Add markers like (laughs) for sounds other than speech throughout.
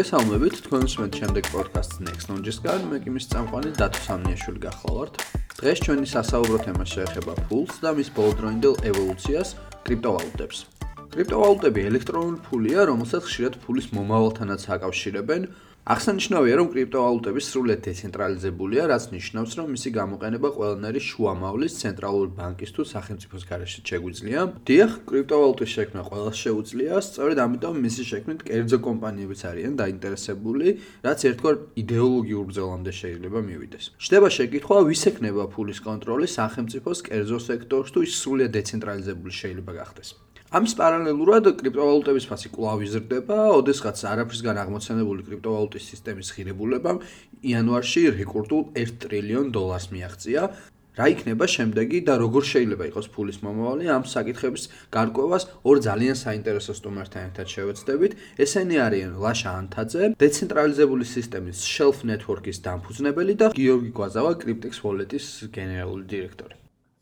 მოგესალმებით თქვენ უსმენთ შემდეგ პოდკასტს Next Knowledge-სგან, მე კი მის წამყვანი დათო სამნიაშვილი გახლავართ. დღეს ჩვენი სასაუბრო თემა შეეხება ფულს და მის ბოლდროინდელ ევოლუციას, კრიპტოვალუტებს. კრიპტოვალუტები ელექტრონული ფულია, რომელსაც ხშირად ფულის მომავალთანაც აკავშირებენ, აღსანიშნავია, რომ კრიპტოვალუტები სრულად დეცენტრალიზებულია, რაც ნიშნავს, რომ მისი გამოყენება ყველანაირი შუამავლის ცენტრალური ბანკის თუ სახელმწიფოს გარეშე შეგვიძლია. დიახ, კრიპტოვალუტის შექმნა ყველას შეუძლია, სწორედ ამიტომ მისი შექმნით კერძო კომპანიებიც არიან დაინტერესებული, რაც ერთგვარ იდეოლოგიურ ბრძოლამდე შეიძლება მივიდეს. შდება შეკითხვა, ვის ეკნება ფულის კონტროლი სახელმწიფოს კერძო სექტორს თუ ის სრულად დეცენტრალიზებული შეიძლება გახდეს. ამის პარალელურად კრიპტოვალუტების ფასი კვლავ იზრდება, ოდესღაც არაფრისგან აღმოცენებული კრიპტოვალუტის სისტემის ღირებულებამ იანვარში რეკორდულ 1 ტრილიონ დოლარს მიაღწია. რა იქნება შემდეგი და როგორ შეიძლება იყოს ფულის მომავალი ამ საკითხების გარკვევას ორ ძალიან საინტერესო სტუმართან ერთად შევეცდებით. ესენი არიან ლაშა ანთაძე, დეცენტრალიზებული სისტემის Shelf Network-ის დამფუძნებელი და გიორგი კვაზავა, Cryptex Wallet-ის გენერალური დირექტორი.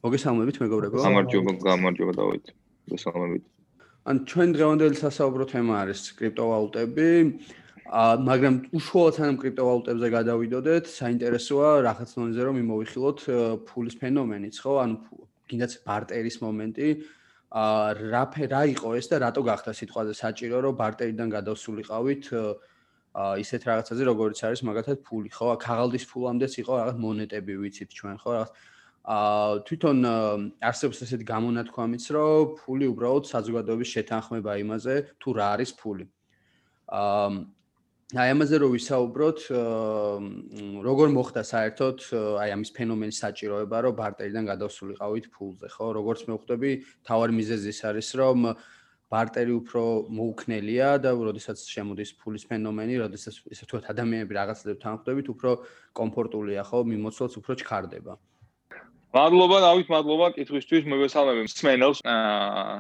მოგესალმებით, მეგობრებო. გამარჯობა, გამარჯობა დავით. მოსალმებით. ან ჩვენ დღევანდელი სასაუბრო თემა არის კრიპტოვალუტები. ა მაგრამ უშუალოდ ამ კრიპტოვალუტებზე გადავიდოდეთ, საინტერესოა რაღაც მომენტზე რომ მიმოვიხილოთ ფულის ფენომენიც, ხო? ანუ კიდაც ბარტერის მომენტი. ა რა რა იყო ეს და რატო გახდა სიტყვაზე საჭირო რომ ბარტერიდან გადავსულიყავით ა ისეთ რაღაცაზე როგორიც არის მაგათად ფული, ხო? ქაღალდის ფულამდეც იყო რაღაც მონეტები ვიცით ჩვენ, ხო? რაღაც აა თვითონ არსებობს ესეთი გამონათქვამიც, რომ ფული უბრალოდ საზოგადოების შეთანხმება იმაზე, თუ რა არის ფული. აა აი ამაზე რომ ვისაუბროთ, როგორ მოხდა საერთოდ აი ამის ფენომენის საჭიროება, რომ ბარტერიდან გადავსულიყავით ფულზე, ხო? როგორც მე ვხვდები, თავარი მიზეზი ის არის, რომ ბარტერი უფრო მოუქნელია და როდესაც შემოდის ფულის ფენომენი, როდესაც ესე ვთქვათ ადამიანები რაღაცებს თანხმდებით, უფრო კომფორტულია, ხო? მიმოცულს უფრო ჩქარდება. აა მადლობა დავით მადლობა კითხვისთვის მოგესალმები მსმენელს აა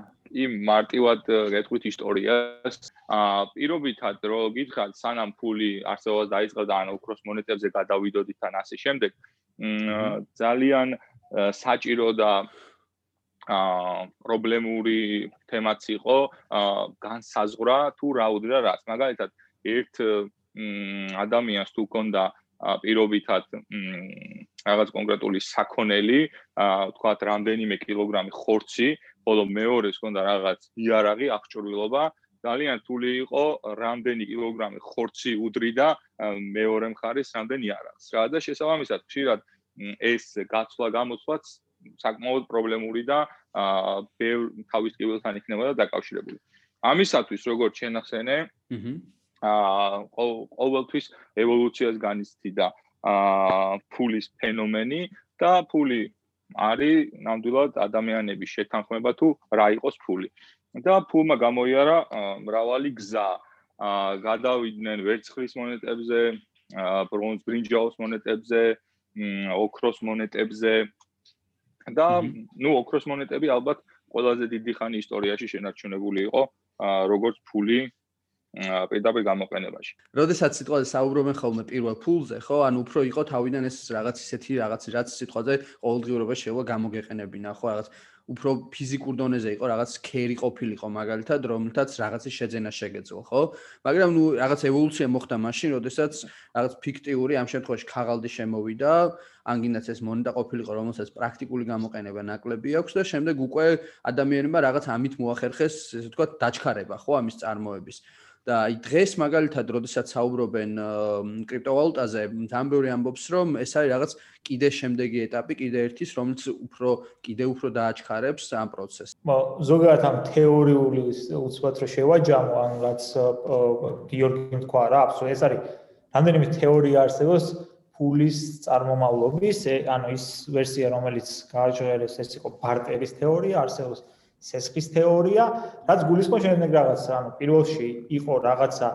იმ მარტივად გეტყვით ისტორიას. აა პირობითად რო გითხართ სანამ ფული არსებობას დაიწყო და ანუ უქროს მონეტებზე გადავიდოდით თან ასე შემდეგ ძალიან საჭირო და აა პრობლემური თემაც იყო აა განსაზღვრა თუ რა უდრა რას მაგალითად ერთ ადამიანს თუ ქონდა პირობითად რაღაც კონკრეტული საქონელი, თქვათ, რამდენიმე კილოგრამი ხორცი, ხოლო მეორეს ქონდა რაღაც იარაღი, აღჭურვილობა, ძალიან თული იყო რამდენი კილოგრამი ხორცი უდრიდა მეორე მხარეს რამდენი იარაღს. რა და შესაბამისად, ხშირად ეს გაცვლა გამოცვლაც საკმაოდ პრობლემური და აა თავის კიბელთან იქნებოდა დაკავშირებული. ამისათვის როგორც შენახსენე, აჰა აა ყოველთვის ევოლუციას განიცდიდა აა ფულის ფენომენი და ფული არის ნამდვილად ადამიანების შეთანხმება თუ რა იყოს ფული. და ფულმა გამოიარა მრავალი გზა. აა გადავიდნენ ვერცხლის მონეტებზე, აა ბრონზ ბრინჯაოს მონეტებზე, ოქროს მონეტებზე და ნუ ოქროს მონეტები ალბათ ყველაზე დიდი ხანი ისტორიაში შენარჩუნებული იყო აა როგორც ფული პირდაპირ გამოყენებაში. როდესაც სიტყვაზე საუბრობენ ხოლმე პირველ ფულზე, ხო? ანუ უფრო იყო თავიდან ეს რაღაც ისეთი რაღაც რაც სიტყვაზე ყოველდღიურობაში შეიძლება გამოგეყენებინა, ხო? რაღაც უფრო ფიზიკურ დონეზე იყო რაღაც ქერი ყოფილიყო მაგალითად, რომელთაც რაღაცის შეძენა შეგეძლო, ხო? მაგრამ ნუ რაღაც ევოლუცია მოხდა მაშინ, როდესაც რაღაც ფიქტიური ამ შემთხვევაში ქაღალდი შემოვიდა, ან გინდაც ეს მონეტა ყოფილიყო, რომელსაც პრაქტიკული გამოყენება ნაკლები აქვს და შემდეგ უკვე ადამიანებმა რაღაც ამით მოახერხეს, ესე ვთქვათ, დაჩქარება, ხო, ამის წარმოების. და აი დღეს მაგალითად როდესაც საუბრობენ კრიპტოვალუტაზე, ამბური ამბობს, რომ ეს არის რაღაც კიდე შემდეგი ეტაპი, კიდე ერთის, რომელიც უფრო კიდე უფრო დააჩქარებს ამ პროცესს. მო ზოგადად ამ თეორიული უცბად რო შევაჯამო, ან რაც გიორგი თქვა რა, აბსოლუტურად ეს არის რამდენიმე თეორია არსებობს ფულის წარმომავლობის, ანუ ის ვერსია, რომელიც გააჩერეს, ეს იყო ბარტერის თეორია, არსებობს სესხის თეორია, რაც გულისხმობს შემდეგ რაღაცა, ანუ პირველში იყო რაღაცა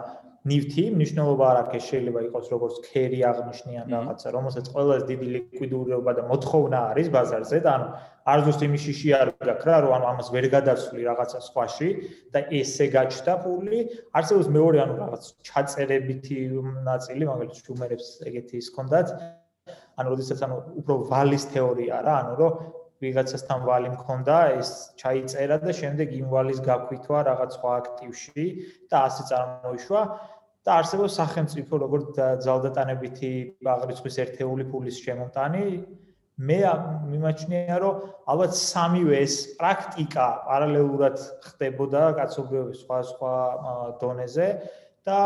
ნივთი, მნიშვნელობა არ აქვს, შეიძლება იყოს როგორც ქერი აღნიშნიან რაღაცა, რომელსაც ყველაზე დიდი ლიკვიდურობა და მოთხოვნა არის ბაზარზე და ანუ არ ზუსტ იმის შიში არ გაქვს რა, რომ ანუ ამას ვერ გადასვლი რაღაცა სხვაში და ესე გაჩნდა ფული, არსებობს მეორე ანუ რაღაც ჩაწერებითი ნაწილი, მაგალითად შუმერებს ეგეთი ის კონდათ. ანუ როდესაც ანუ უფრო ვალის თეორია რა, ანუ რომ ვიღაცასთან ვალი მქონდა, ეს ჩაიწერა და შემდეგ იმ ვალის გაქვითვა რაღაც სხვა აქტივში და ასე წარმოიშვა. და არსებობს სახელმწიფო როგორც ძალდატანებითი აღრიცხვის ერთეული ფულის შემოტანი მე მიმაჩნია რომ ალბათ სამივე ეს პრაქტიკა პარალელურად ხდებოდა კაცობრიობის სხვა სხვა დონეზე და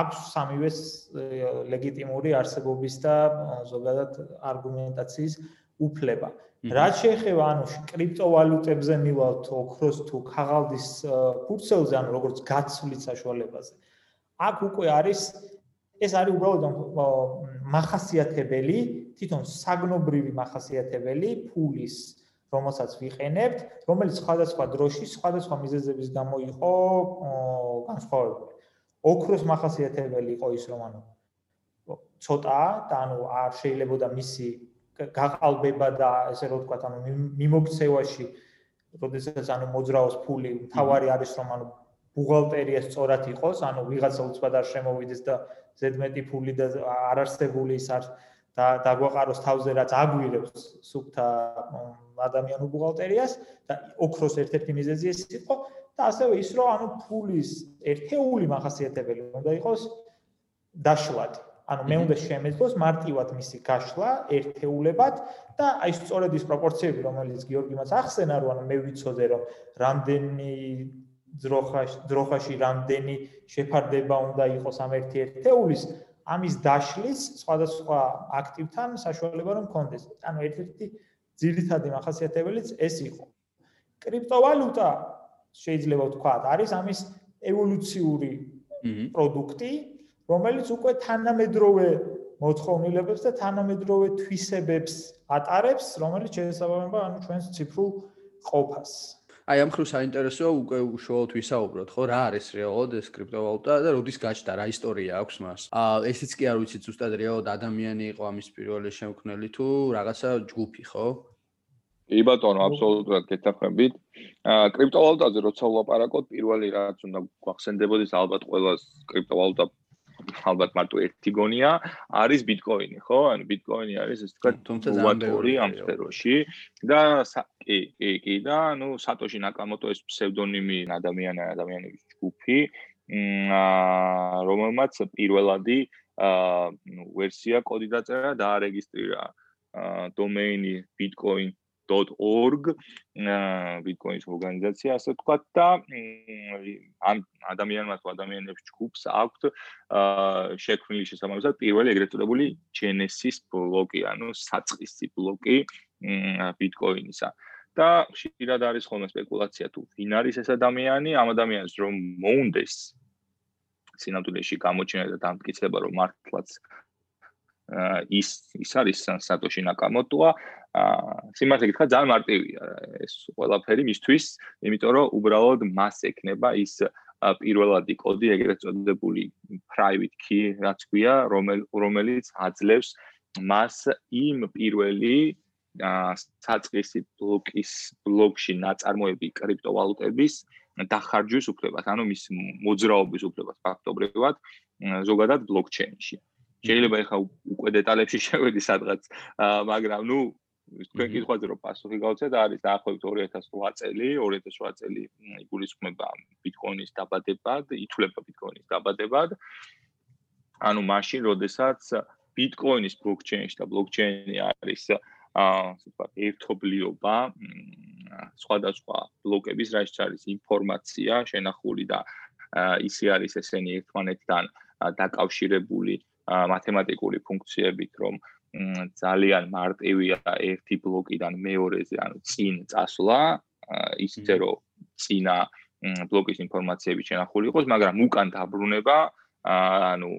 აქვს სამივეს ლეგიტიმური არსებობის და ზოგადად არგუმენტაციის უფლება. რაც შეეხება ანუ კრიპტოვალუტებზე მივალთ ოქროს თუ ქაღალდის ფურცელზე, ანუ როგორც გაცვლის საშუალებაზე. აქ უკვე არის ეს არის უბრალოდ მახასიათებელი, თვითონ საგნობრივი მახასიათებელი ფულის, რომელსაც ვიყენებთ, რომელიც სხვადასხვა დროში, სხვადასხვა მიზეზების გამო იყო განსხვავებული. ოქროს მახასიათებელი იყო ის, რომ ანუ ცოტა, ანუ არ შეიძლებოდა მისი გაყალბება და ესე რომ ვთქვა, ანუ მიმოქცევაში, როდესაც ანუ მოძრაობს ფული, თავარი არის რომ ანუ ბუღალტერია სწორად იყოს, ანუ ვიღაცა უცბად არ შემოვიდეს და ზედმეტი ფული და არარსებული ის არ და დაგვაყაროს თავზე რაც აგვირებს სუფთა ადამიანურ ბუღალტერიას და ოქროს ერთ-ერთი მიზეზი ეს იყო და ასევე ის რომ ანუ ფულის ერთეული מחასიათებელი უნდა იყოს დაშლად. ანუ მე უნდა შემეძლოს მარტივად მისი გაშლა ერთეულებად და აი სწორედ ის პროპორციები რომელიც გიორგი მას ახსენა რომ ანუ მე ვიცოდე რომ რამდენი ძროხაში ძროხაში რამდენი შეფარდება უნდა იყოს ამ ერთი ერთეულის ამის დაშლის სხვადასხვა აქტივთან საშუალება რომ კონდეს. ანუ ერთ-ერთი ძირითადი მახასიათებელიც ეს იყო. კრიპტოვალუტა შეიძლება ვთქვა, არის ამის ევოლუციური პროდუქტი, რომელიც უკვე თანამედროვე მოთხოვნილებებს და თანამედროვე თვისებებს ატარებს, რომელიც შესაბამება ანუ ჩვენს ციფრულ ყოფას. აი ამ ხრივ საინტერესოა უკვე უშუალოდ ვისაუბროთ, ხო, რა არის რეალოდ ეს კრიპტოვალუტა და როდის გაჩნდა, რა ისტორია აქვს მას. აა ესეც კი არ ვიცით ზუსტად რეალოდ ადამიანი იყო ამის პირველი შემქმნელი თუ რაღაცა ჯგუფი, ხო? კი ბატონო, აბსოლუტურად გეთახმებით. აა კრიპტოვალუტაზე როცა ვლაპარაკობ, პირველი რაც უნდა გვახსენდებოდეს ალბათ ყველას კრიპტოვალუტა ალბათ მარტო ერთი გონია, არის ბიტკოინი, ხო? ანუ ბიტკოინი არის ეს თქვა ვატორი ამ სფეროში და კი, კი, კი და ну სატოში ნაკამოტო ეს ფსევდონიმი ადამიანა ადამიანების ჯგუფი. აა რომელმაც პირველადი აა ვერსია კოდი დაწერა და არეგისტრირა აა დომეინი bitcoin bitcoin.org bitcoin-ის ორგანიზაცია ასე ვთქვათ და ამ ადამიანმა თუ ადამიანებს ჯგუფს აქვთ შექმნილი შესაბამისად პირველი ეგრეთ წოდებული genesis ბლოკი, ანუ საწყისი ბლოკი bitcoin-ისა. და შეიძლება არის ხოლმე სპეკულაცია თუ ვინ არის ეს ადამიანი, ამ ადამიანს რომ მოუნდეს სინამდვილეში გამოჩენა და დამტკიცება რომ მართლაც ის ის არის სატოში ნაკამოტოა სიმართლე გითხრა ძალიან მარტივია ეს ყველაფერი მისთვის იმიტომ რომ უბრალოდ მას ექნება ის პირველადი კოდი ეგრეთ წოდებული private key რაც ქვია რომელიც აძლევს მას იმ პირველი საწყისი ბლოკის ბლოკში ნაწარმოები კრიპტოვალუტების დახარჯვის უფლებას ანუ მის მოძრაობის უფლებას ფაქტობრივად ზოგადად ბლოკჩეინში შეიძლება ეხა უკვე დეტალებში (laughs) შევედი სადღაც მაგრამ ნუ თქვენ კითხვაზე რომ პასუხი გავცეთ არის დაახლოებით 2008 წელი 2008 წელი იგულისხმება ბიტკოინის დაბადებად ითვლება ბიტკოინის დაბადებად. ანუ მაშინ როდესაც ბიტკოინის ბლოკჩეინში და ბლოკჩეინი არის აა ვთქვათ ერთობლიობა სხვადასხვა ბლოკების რაც არის ინფორმაცია შენახული და ისე არის ესენი ერთმანეთთან დაკავშირებული მათემატიკური ფუნქციებით, რომ ძალიან მარტივია ერთი ბლოკიდან მეორეზე, ანუ წინ წასვლა, ისე რომ წინა ბლოკის ინფორმაციები შენახული იყოს, მაგრამ უკან დაბრუნება, ანუ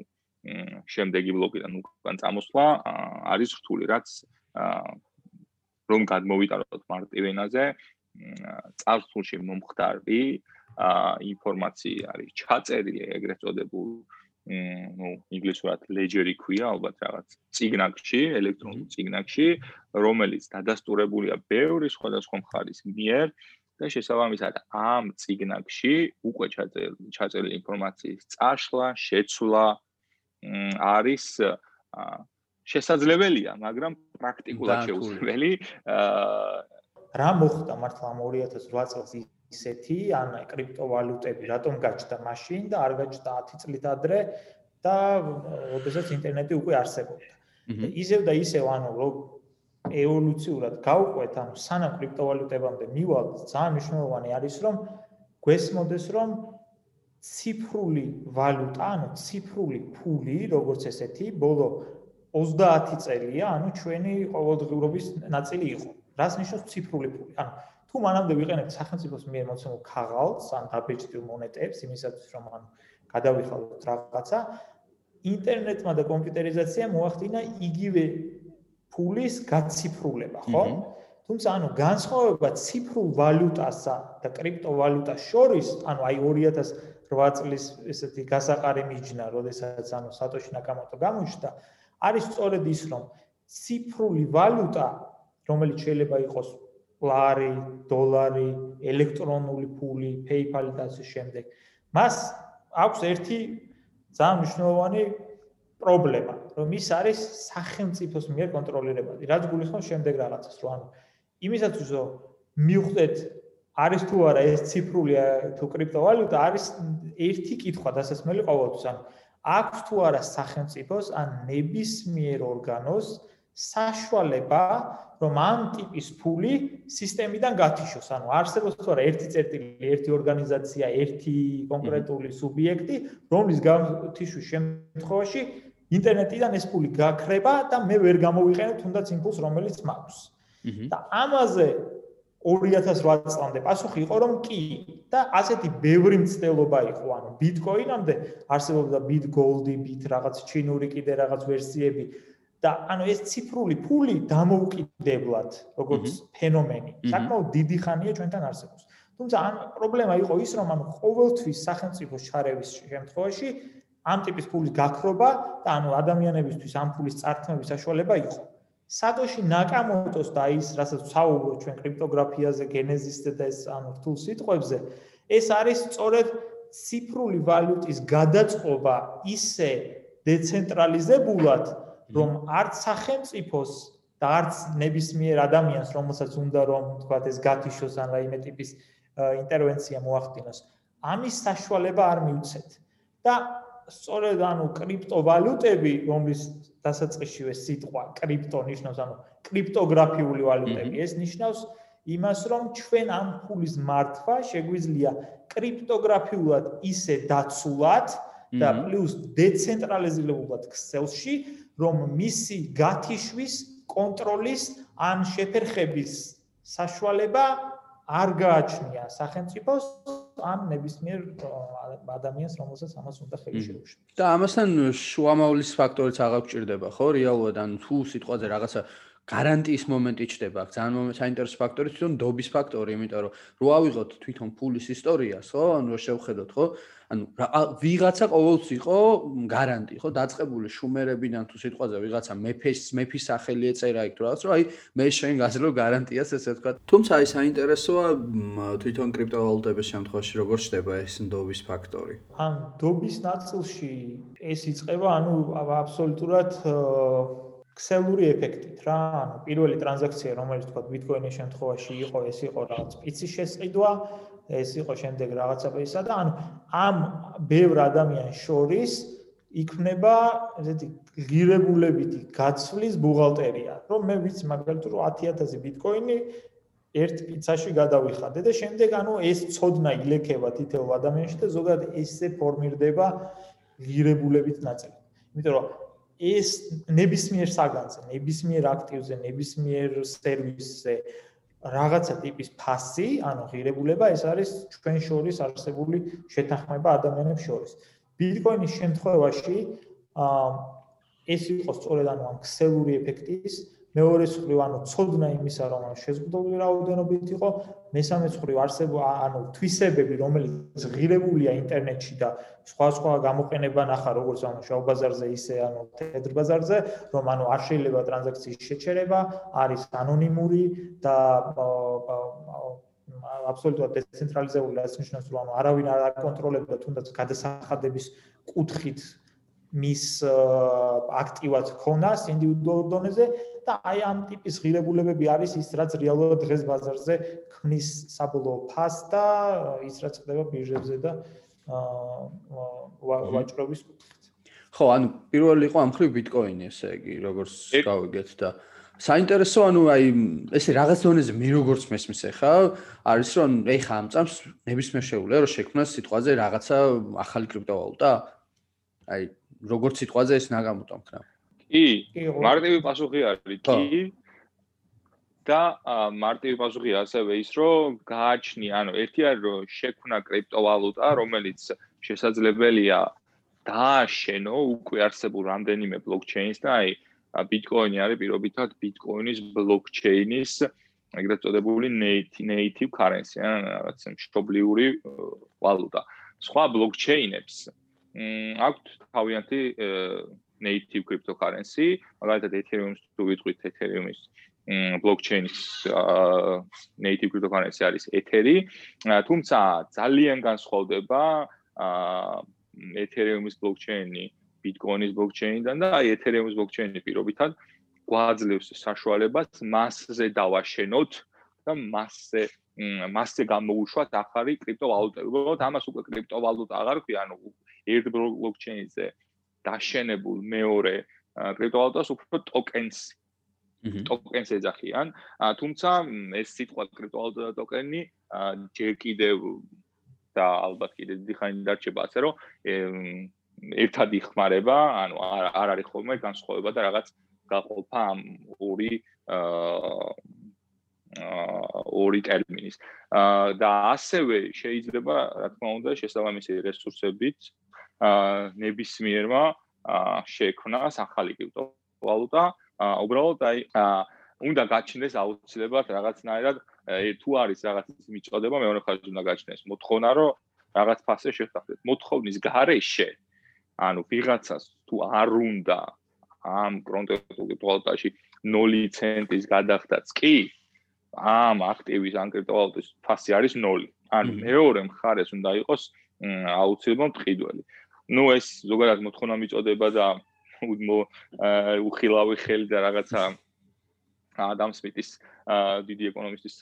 შემდეგი ბლოკიდან უკან წამოსვლა არის რთული, რაც რომ გადმოვიტანოთ მარტივენაზე, წარსულში მომხდარი ინფორმაცია არის ჩაწერილი ეგრეთ წოდებულ ну ინგლისურად ledger-ი ქვია ალბათ რაღაც ციგნაკში, ელექტრონულ ციგნაკში, რომელიც დადასტურებულია ბევრი სხვადასხვა მხარის მიერ და შესაბამისად ამ ციგნაკში უკვე ჩაწერილი ინფორმაციის წაშლა, შეცვლა არის შესაძლებელია, მაგრამ პრაქტიკულად შეუძლებელი. რა მოხდა მართლა 2008 წელს ისეთი, ან კრიპტოვალუტები რატომ გაჩნდა მაშინ და არ გაჩნდა 10 წლით ადრე და ოდესაც ინტერნეტი უკვე არსებობდა. ისევ და ისევ ანუ რო ევოლუციურად გავყვეთ, ანუ სანამ კრიპტოვალუტებამდე მივალთ, ძალიან მნიშვნელოვანი არის რომ გვესმოდეს რომ ციფრული ვალუტა, ანუ ციფრული ფული, როგორც ესეთი, ბოლო 30 წელია, ანუ ჩვენი ყოველდღიურობის ნაწილი იყო. რას ნიშნავს ციფრული ფული? ანუ თუ მანამდე ვიყენებთ სახელმწიფოს მიერ მოცემულ ქაღალდს, ან დაბეჭდილ მონეტებს, იმისათვის რომ ანუ გადავიხალოთ რაღაცა, ინტერნეტმა და კომპიუტერიზაციამ მოახდინა იგივე ფულის გაციფრულება, ხო? თუმცა ანუ განსხვავება ციფრულ ვალუტასა და კრიპტოვალუტას შორის, ანუ აი 2008 წლის ესეთი გასაყარი მიჯნა, როდესაც ანუ სატოში ნაკამოტო გამოჩნდა, არის სწორედ ის, რომ ციფრული ვალუტა, რომელიც შეიძლება იყოს ლარი, დოლარი, ელექტრონული ფული, PayPal და ასე შემდეგ, მას აქვს ერთი ძალიან მნიშვნელოვანი პრობლემა, რომ ის არის სახელმწიფოს მიერ კონტროლირებადი. რაც გულისხმობს შემდეგ რაღაცას, რომ ანუ იმისათვის რომ მიხვდეთ არის თუ არა ეს ციფრული თუ კრიპტოვალუტა არის ერთი კითხვა დასასმელი ყოველთვის, ანუ აქვს თუ არა სახელმწიფოს ან ნებისმიერ ორგანოს საშუალება რომ ამ ტიპის ფული სისტემიდან გათიშოს. ანუ არსებობს თუ არა ერთი წერტილი, ერთი ორგანიზაცია, ერთი კონკრეტული სუბიექტი, რომლის გათიშვის შემთხვევაში ინტერნეტიდან ეს ფული გაქრება და მე ვერ გამოვიყენებ თუნდაც იმპულს, რომელიც მაქვს. და ამაზე 2008 წლამდე პასუხი იყო რომ კი და ასეთი ბევრი მცდელობა იყო, ანუ ბიტკოინამდე არსებობდა ბიტგოლდი, ბიტ რაღაც ჩინური კიდე რაღაც ვერსიები. და ანუ ეს ციფრული ფული დამოუკიდებლად როგორც ფენომენი საკმაოდ დიდი ხანია ჩვენთან არსებობს. თუმცა ამ პრობლემა იყო ის, რომ ანუ ყოველთვის სახელმწიფოს ჩარევის შემთხვევაში ამ ტიპის ფულის გაქრობა და ანუ ადამიანებისთვის ამ ფულის წარქმების საშუალება იყო. სადოში ნაკამოტოს და ის, რასაც საუბრობ ჩვენ კრიპტოგრაფიაზე, გენეზისზე და ეს ანუ რთულ სიტყვებზე, ეს არის სწორედ ციფრული ვალუტის გადაწყობა ისე დეცენტრალიზებულად, რომ არც სახელმწიფოს და არც ნებისმიერ ადამიანს, რომელსაც უნდა რომ თქვა ეს გათიშოს ან რაიმე ტიპის ინტერვენცია მოახდინოს, ამის საშუალება არ მიუცეთ. და სწორედ ანუ კრიპტოვალუტები, რომლის დასაწყისშივე სიტყვა კრიპტო ნიშნავს, ანუ კრიპტოგრაფიული ვალუტები, ეს ნიშნავს იმას, რომ ჩვენ ამ ფულის მართვა შეგვიძლია კრიპტოგრაფიულად ისე დაცულად და პლუს დეცენტრალიზებულად ქსელში, რომ მისი გათიშვის, კონტროლის ან შეფერხების საშუალება არ გააჩნია სახელმწიფოს ან ნებისმიერ ადამიანს, რომელსაც ამას უნდა ხელი შეუშლოს. და ამასთან შუამავლის ფაქტორიც აღარ გჭირდება, ხო? რეალურად ან თუ სიტყვაზე რაღაცა გარანტიის მომენტი ჩდება, ძალიან საინტერესო ფაქტორი თვითონ დობის ფაქტორი, იმიტომ რომ რო ავიღოთ თვითონ ფულის ისტორიას, ხო? ანუ შევხედოთ, ხო? ანუ ვიღაცა ყოველთვის იყო გარანტი, ხო? დაწყებული შუმერებიდან თუ სიტყვაზე ვიღაცა მეფის მეფის სახელი ეწერა იქ თუ რაღაც, რომ აი მე შენ გაზრო გარანტიას ესე ვთქვა. თუმცა აი საინტერესოა თვითონ კრიპტოვალუტების შემთხვევაში როგორ ჩდება ეს დობის ფაქტორი. ან დობის ნაწილში ეს იწება, ანუ აბსოლუტურად ქსელური ეფექტით რა, ანუ პირველი ტრანზაქცია, რომელიც თქვა ბიტკოინის შემთხვევაში იყო, ეს იყო რაღაც პიცის შესყიდვა, ეს იყო შემდეგ რაღაცა ისა და ანუ ამ ბევრ ადამიანს შორის იქნება ესეთი ღირებულებითი გაცვლის ბუღალტერია, რომ მე ვიცი მაგალითად რომ 10000 ბიტკოინი ერთ პიცაში გადავიხადე და შემდეგ ანუ ეს ცოდნა ილექება თითოეულ ადამიანში და ზოგადად ესე ფორმირდება ღირებულებით ნაწილი. იმიტომ რომ ეს ნებისმიერ საგანზე, ნებისმიერ აქტივზე, ნებისმიერ სერვისზე რაღაცა ტიპის ფასი, ანუ ღირებულება, ეს არის ჩვენ შორის არსებული შეთანხმება ადამიანებს შორის. ბიტკოინის შემთხვევაში აა ეს იყო სწორედ ანუ ქსელური ეფექტის მეორე მხრივ ანუ ცოდნა იმისა რომ შეზღუდული რაოდენობით იყო მესამე მხრივ არსება ანუ თვისებები რომელიც ღირებულია ინტერნეტში და სხვა სხვა გამოყენება ნახა როგორც ანუ შავ ბაზარზე ისე ანუ თეთრ ბაზარზე რომ ანუ არ შეიძლება ტრანზაქციის შეჩერება არის ანონიმური და აბსოლუტურად დეცენტრალიზებული რაც ნიშნავს რომ ანუ არავინ არ აკონტროლებდა თუნდაც გადასახადების კუთხით მის აქტივად ქონას ინდივიდუალურ დონეზე და აი ამ ტიპის ღირებულებები არის ის რაც რეალურად დღეს ბაზარზე ქმნის საბოლოო ფასს და ის რაც ხდება ბირჟებზე და ვაჭრობის კუთხით. ხო, ანუ პირველი იყო ამ ხრივ ბიტკოინი, ესე იგი, როგორც გავიგეთ და საინტერესო ანუ აი ესე რაღაც დონეზე მე როგორც მესმის ახლა არის რომ ეხა ამ წამს ნებისმიერ შეუძლია რომ შექმნას სიტყვაზე რაღაცა ახალი კრიპტოვალუტა? აი როგორც სიტყვაზე ეს ნაგამოტო მქნა. კი, მარტივი პასუხი არის კი. და მარტივი პასუხი ასევე ის, რომ გააჩნი, ანუ ერთი არის რომ შექმნა კრიპტოვალუტა, რომელიც შესაძლებელია დააშენო უკვე არსებულ რამდენიმე ბლოკჩეინს და აი ბიტკოინი არის პირობითად ბიტკოინის ბლოკჩეინის ეგრეთ წოდებული native currency, ან რაღაც მშობლიური ვალუტა. სხვა ბლოკჩეინებს აქვთ თავიანთი native cryptocurrency, მაგალითად Ethereum-ს თუ ვიტყვით Ethereum-ის blockchain-ის native cryptocurrency არის Ether-ი, თუმცა ძალიან განსხვავდება Ethereum-ის blockchain-ი Bitcoin-ის blockchain-დან და აი Ethereum-ის blockchain-ი პირობითად გვაძლევს საშუალებას მასზე დავაშენოთ და მასზე მასზე გამოუშვათ ახალი კრიპტოვალუტები. უბრალოდ ამას უკვე კრიპტოვალუტა აღარ ქვია, ანუ ერთ blockchain-ზე დაშენებულ მეორე კრიპტოვალუტას უფრო ტოკენს ტოკენს ეძახიან. თუმცა ეს სიტყვა კრიპტოვალუტა და ტოკენი ჯერ კიდევ და ალბათ კიდე დიხანი დარჩება ასე რომ ერთად იხმარება, ანუ არ არ არის ხოლმე განსხვავება და რაღაც გაყოფა ამ ორი აა ორი ტერმინის. და ასევე შეიძლება, რა თქმა უნდა, შესაბამისი რესურსებით აა ნებისმიერმა შექმნას ახალი კრიპტოვალუტა. უბრალოდ აი უნდა გაჩნდეს აუცილებლად რაღაცნაირად თუ არის რაღაც მიწოდება მეორე ხაზი უნდა გაჩნდეს მოთხოვნა რომ რაღაც ფასზე შეხახეთ. მოთხოვნის გარეშე ანუ ვიღაცას თუ არ უნდა ამ კრიპტოვალუტაში 0 ცენტის გადახდაც კი ამ აქტივის ან კრიპტოვალუტის ფასი არის 0. ანუ მეორე მხარეს უნდა იყოს აუცილებლად მყიდველი. Ну ეს ზოგადად მოთხოვნა მიწოდება და უხილავი ხელი და რაღაცა ადამ სმიტის დიდი ეკონომისტის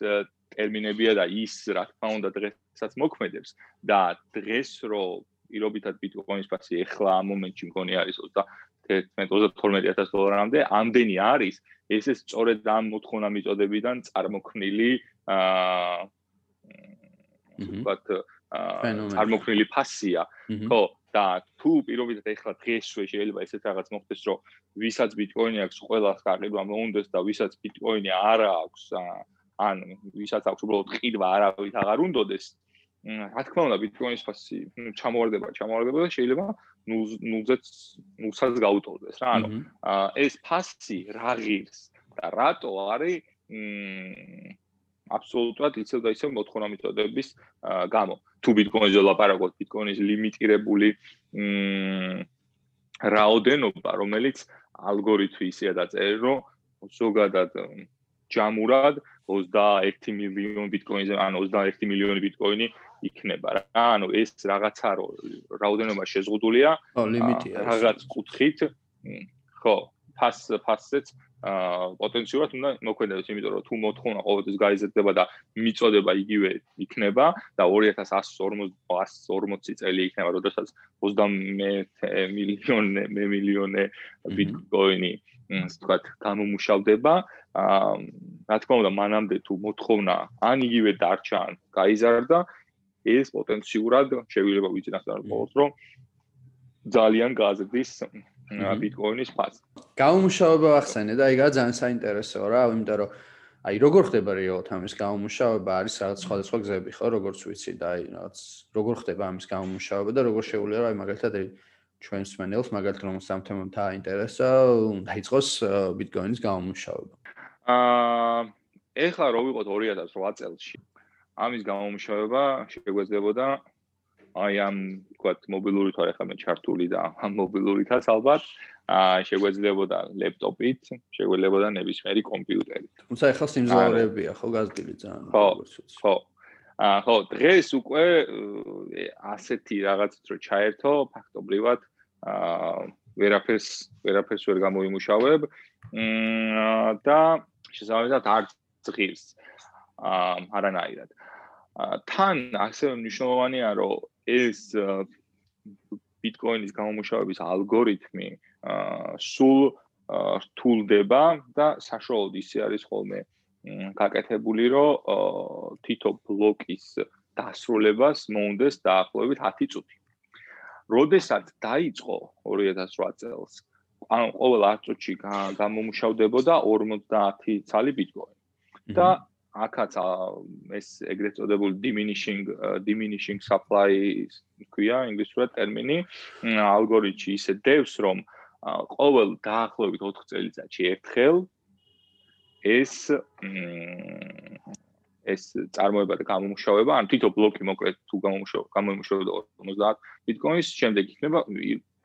ტერმინებია და ის რა თქმა უნდა დღესაც მოქმედებს და დღეს რო პირობითად ბიტკოინის ფასი ეხლა ამ მომენტში მგონი არის 31-32000 დოლარამდე ამდენი არის ეს ეს სწორედ ამ მოთხოვნა მიწოდებიდან წარმოქმნილი აა ვთქვათ წარმოქმნილი ფასია. ხო და თუ პირობითად ეხლა დღესვე შეიძლება ესეთ რაღაც მოხდეს, რომ ვისაც ბიტკოინი აქვს, ყველას გაყიდვა მოუნდეს და ვისაც ბიტკოინი არ აქვს, ან ვისაც აქვს უბრალოდ ყიდვა არავით აღარ უნდოდეს. რა თქმა უნდა, ბიტკოინის ფასი ჩამოვარდება, ჩამოვარდება და შეიძლება ნულზეც ნულსაც გაუტოლდეს რა. ანუ ეს ფასი რა ღირს და რატო არის მ აბსოლუტურად იცევ და იცევ მოთხოვნა მიწოდების გამო. თუ ბიტკოინზე ლაპარაკობთ, ბიტკოინის ლიმიტირებული მ რაოდენობა, რომელიც ალგორითმი ისეა დაწერილი, რომ ზოგადად ჯამურად 21 მილიონი ბიტკოინზე, ან 21 მილიონი ბიტკოინი იქნება რა. ანუ ეს რაღაცა რაოდენობა შეზღუდულია. ო, ლიმიტია. რაღაც კუთხით. ხო, ფას ფასზეც აა პოტენციურად უნდა მოქმედდეს, იმიტომ რომ თუ მოთხოვნა ყოველთვის გაიზრდება და მიწოდება იგივე იქნება და 2140 წელი იქნება, როდესაც 21 მილიონე მე მილიონე ბიტკოინი ვთქვათ, გამომუშავდება. აა რა თქმა უნდა, მანამდე თუ მოთხოვნა ან იგივე დარჩა ან გაიზარდა, ეს პოტენციურად შეიძლება ვიცინახოთ ყოველთვის, რომ ძალიან გაზრდის ბიტკოინის ფაზა. გამომუშავება ახსენე და ეგაა ძალიან საინტერესო რა, იმიტომ რომ აი როგორ ხდება რეალურად ამის გამომუშავება, არის რაღაც სხვადასხვა გზები ხო, როგორც ვიცი და აი რაღაც როგორ ხდება ამის გამომუშავება და როგორ შეუძლია რა, აი მაგალითად ჩვენს მენელს მაგალითად რომ სამთემოთ დაინტერესა, დაიწყოს ბიტკოინის გამომუშავება. აა ეხლა რო ვიყოთ 2008 წელს ამის გამომუშავება შეგვეძლებოდა აი ამ თქვათ მობილური თორე ხა მე ჩართული და ამ მობილურითაც ალბათ აა შეგვეძლებოდა ლეპტოპით, შეგვეძლებოდა ნებისმიერი კომპიუტერით. თუმცა ახლა სიმძლავრეებია ხო გაზრდილი ძალიან ვიცი. ხო. აა ხო, დღეს უკვე ასეთი რაღაცით რო ჩაერთო, ფაქტობრივად აა ვერაფერს ვერაფერს ვერ გამოიმუშავებ და შესაბამისად არ ძღირს არანაირად. თან ასევე მნიშვნელოვანია რომ ეს ბიტკოინის გამომუშავების ალგორითმი სულ რთულდება და საშუალოდ ისე არის ხოლმე გაკეთებული, რომ თითო ბლოკის დასრულებას მოუნდეს დაახლოებით 10 წუთი. როდესაც დაიწყო 2008 წელს, ანუ ყოველ 10 წუთში გამომუშავდებოდა 50 ცალი ბიტკოინი. და აქაც ეს ეგრეთ წოდებული diminishing diminishing supply ქვია ინგლისურად ტერმინი ალგორითმი ისე დევს რომ ყოველ დაახლოებით 4 წელიწადში ერთხელ ეს ეს წარმოება და გამომუშავება, ან თითო ბლოკი მოკლედ თუ გამომუშავება, გამომუშავება 50 ბიტკოინს, შემდეგ იქნება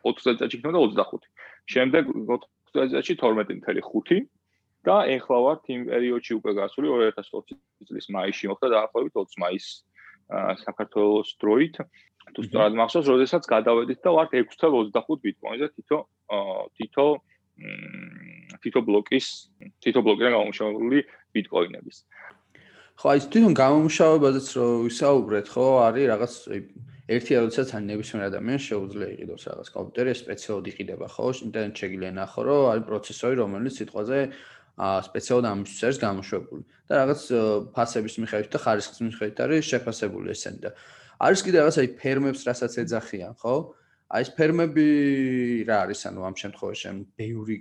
4 წელიწადში იქნება 25. შემდეგ 4 წელიწადში 12.5 და ეხლა ვართ იმ პერიოდში უკვე გასული 2020 წლის მაისში. მოხდა დაახლოებით 20 მაისს საქართველოს დროით. თუ სწორად მახსოვს, როდესაც გადავედით და ვართ 6.25 ბიტკოინზე თითო თითო თითო ბლოკის თითო ბლოკიდან გამომუშავებული ბიტკოინების. ხო, აი თვითონ გამომუშავებაზეც რო ვისაუბრეთ, ხო, არის რაღაც ერთი როდესაც ან ნებისმიერ ადამიანს შეუძლია იყიდოს რაღაც კომპიუტერი, სპეციალურად იყიდება, ხო, ინტერნეტ შეგიძლია ნახო, რომ არის პროცესორი, რომელიც სიტყვაზე სპეციალურად ამისთვის არის გამოშვებული და რაღაც ფასების მიხედვით და ხარისხის მიხედვით არის შეფასებული ესენი და არის კიდე რაღაც აი ფერმებს რასაც ეძახიან, ხო? აი ეს ფერმები რა არის ანუ ამ შემთხვევაში შენ ბევრი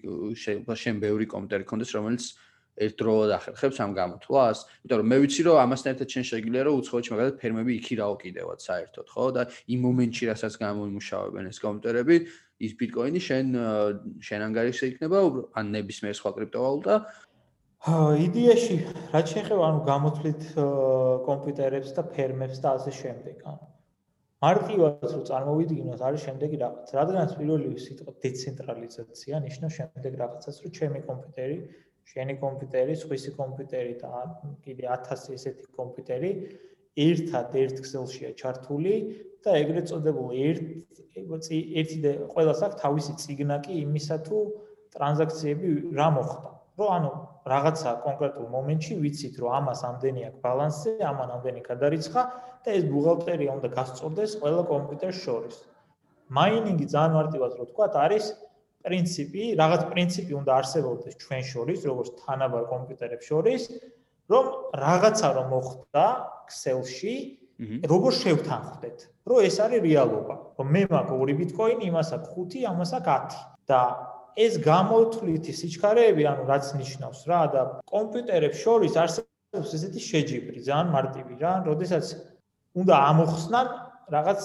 შენ ბევრი კომპიუტერი კონდეს რომელიც ერთდროულად ახერხებს ამ გამოთვლას, იმიტომ რომ მე ვიცი რომ ამასთან ერთად შენ შეგიძლია რომ უცხოეთში მაგალითად ფერმები იქირაო კიდევაც საერთოდ, ხო? და იმ მომენტში რასაც გამოიმუშავებენ ეს კომპიუტერები, ის ბიტკოინი შენ შენ ანგარიშზე იქნება ან ნებისმიერ სხვა კრიპტოვალუტა. იდეაში რაც შეეხება ანუ გამოთვლით კომპიუტერებს და ფერმებს და ასე შემდეგ, ანუ მარტივად რო წარმოვიდგინოთ არის შემდეგი რაღაც. რადგანაც პირველი სიტყვა დეცენტრალიზაცია ნიშნავს შემდეგ რაღაცას, რომ ჩემი კომპიუტერი შენი კომპიუტერი, სხვისი კომპიუტერი და კიდე 1000 ესეთი კომპიუტერი ერთად ერთ ქსელშია ჩართული და ეგრეთ წოდებულ ერთ ერთი და ყველას აქვს თავისი ციგნაკი იმისა თუ ტრანზაქციები რა მოხდა. რომ ანუ რაღაცა კონკრეტულ მომენტში ვიცით რომ ამას ამდენი აქვს ბალანსი, ამან ამდენი გადარიცხა და ეს ბუღალტერია უნდა გასწორდეს ყველა კომპიუტერს შორის. მაინინგი ძალიან მარტივად რო თქვა, არის პრინციპი, რაღაც პრინციპი უნდა არსებობდეს ჩვენ შორის, როგორც თანაბარ კომპიუტერებს შორის, რომ რაღაცა რომ მოხდა Excel-ში, როგორ შევთანხმდეთ, რომ ეს არის რეალობა, რომ მე მაქვს 2 ბიტკოინი, იმას აქვს 5, ამას აქვს 10 და ეს გამოთვლითი სიჩქარეები, ანუ რაც ნიშნავს რა და კომპიუტერებს შორის არსებობს ესეთი შეჯიბრი, ძალიან მარტივი რა, როდესაც უნდა ამოხსნან რაღაც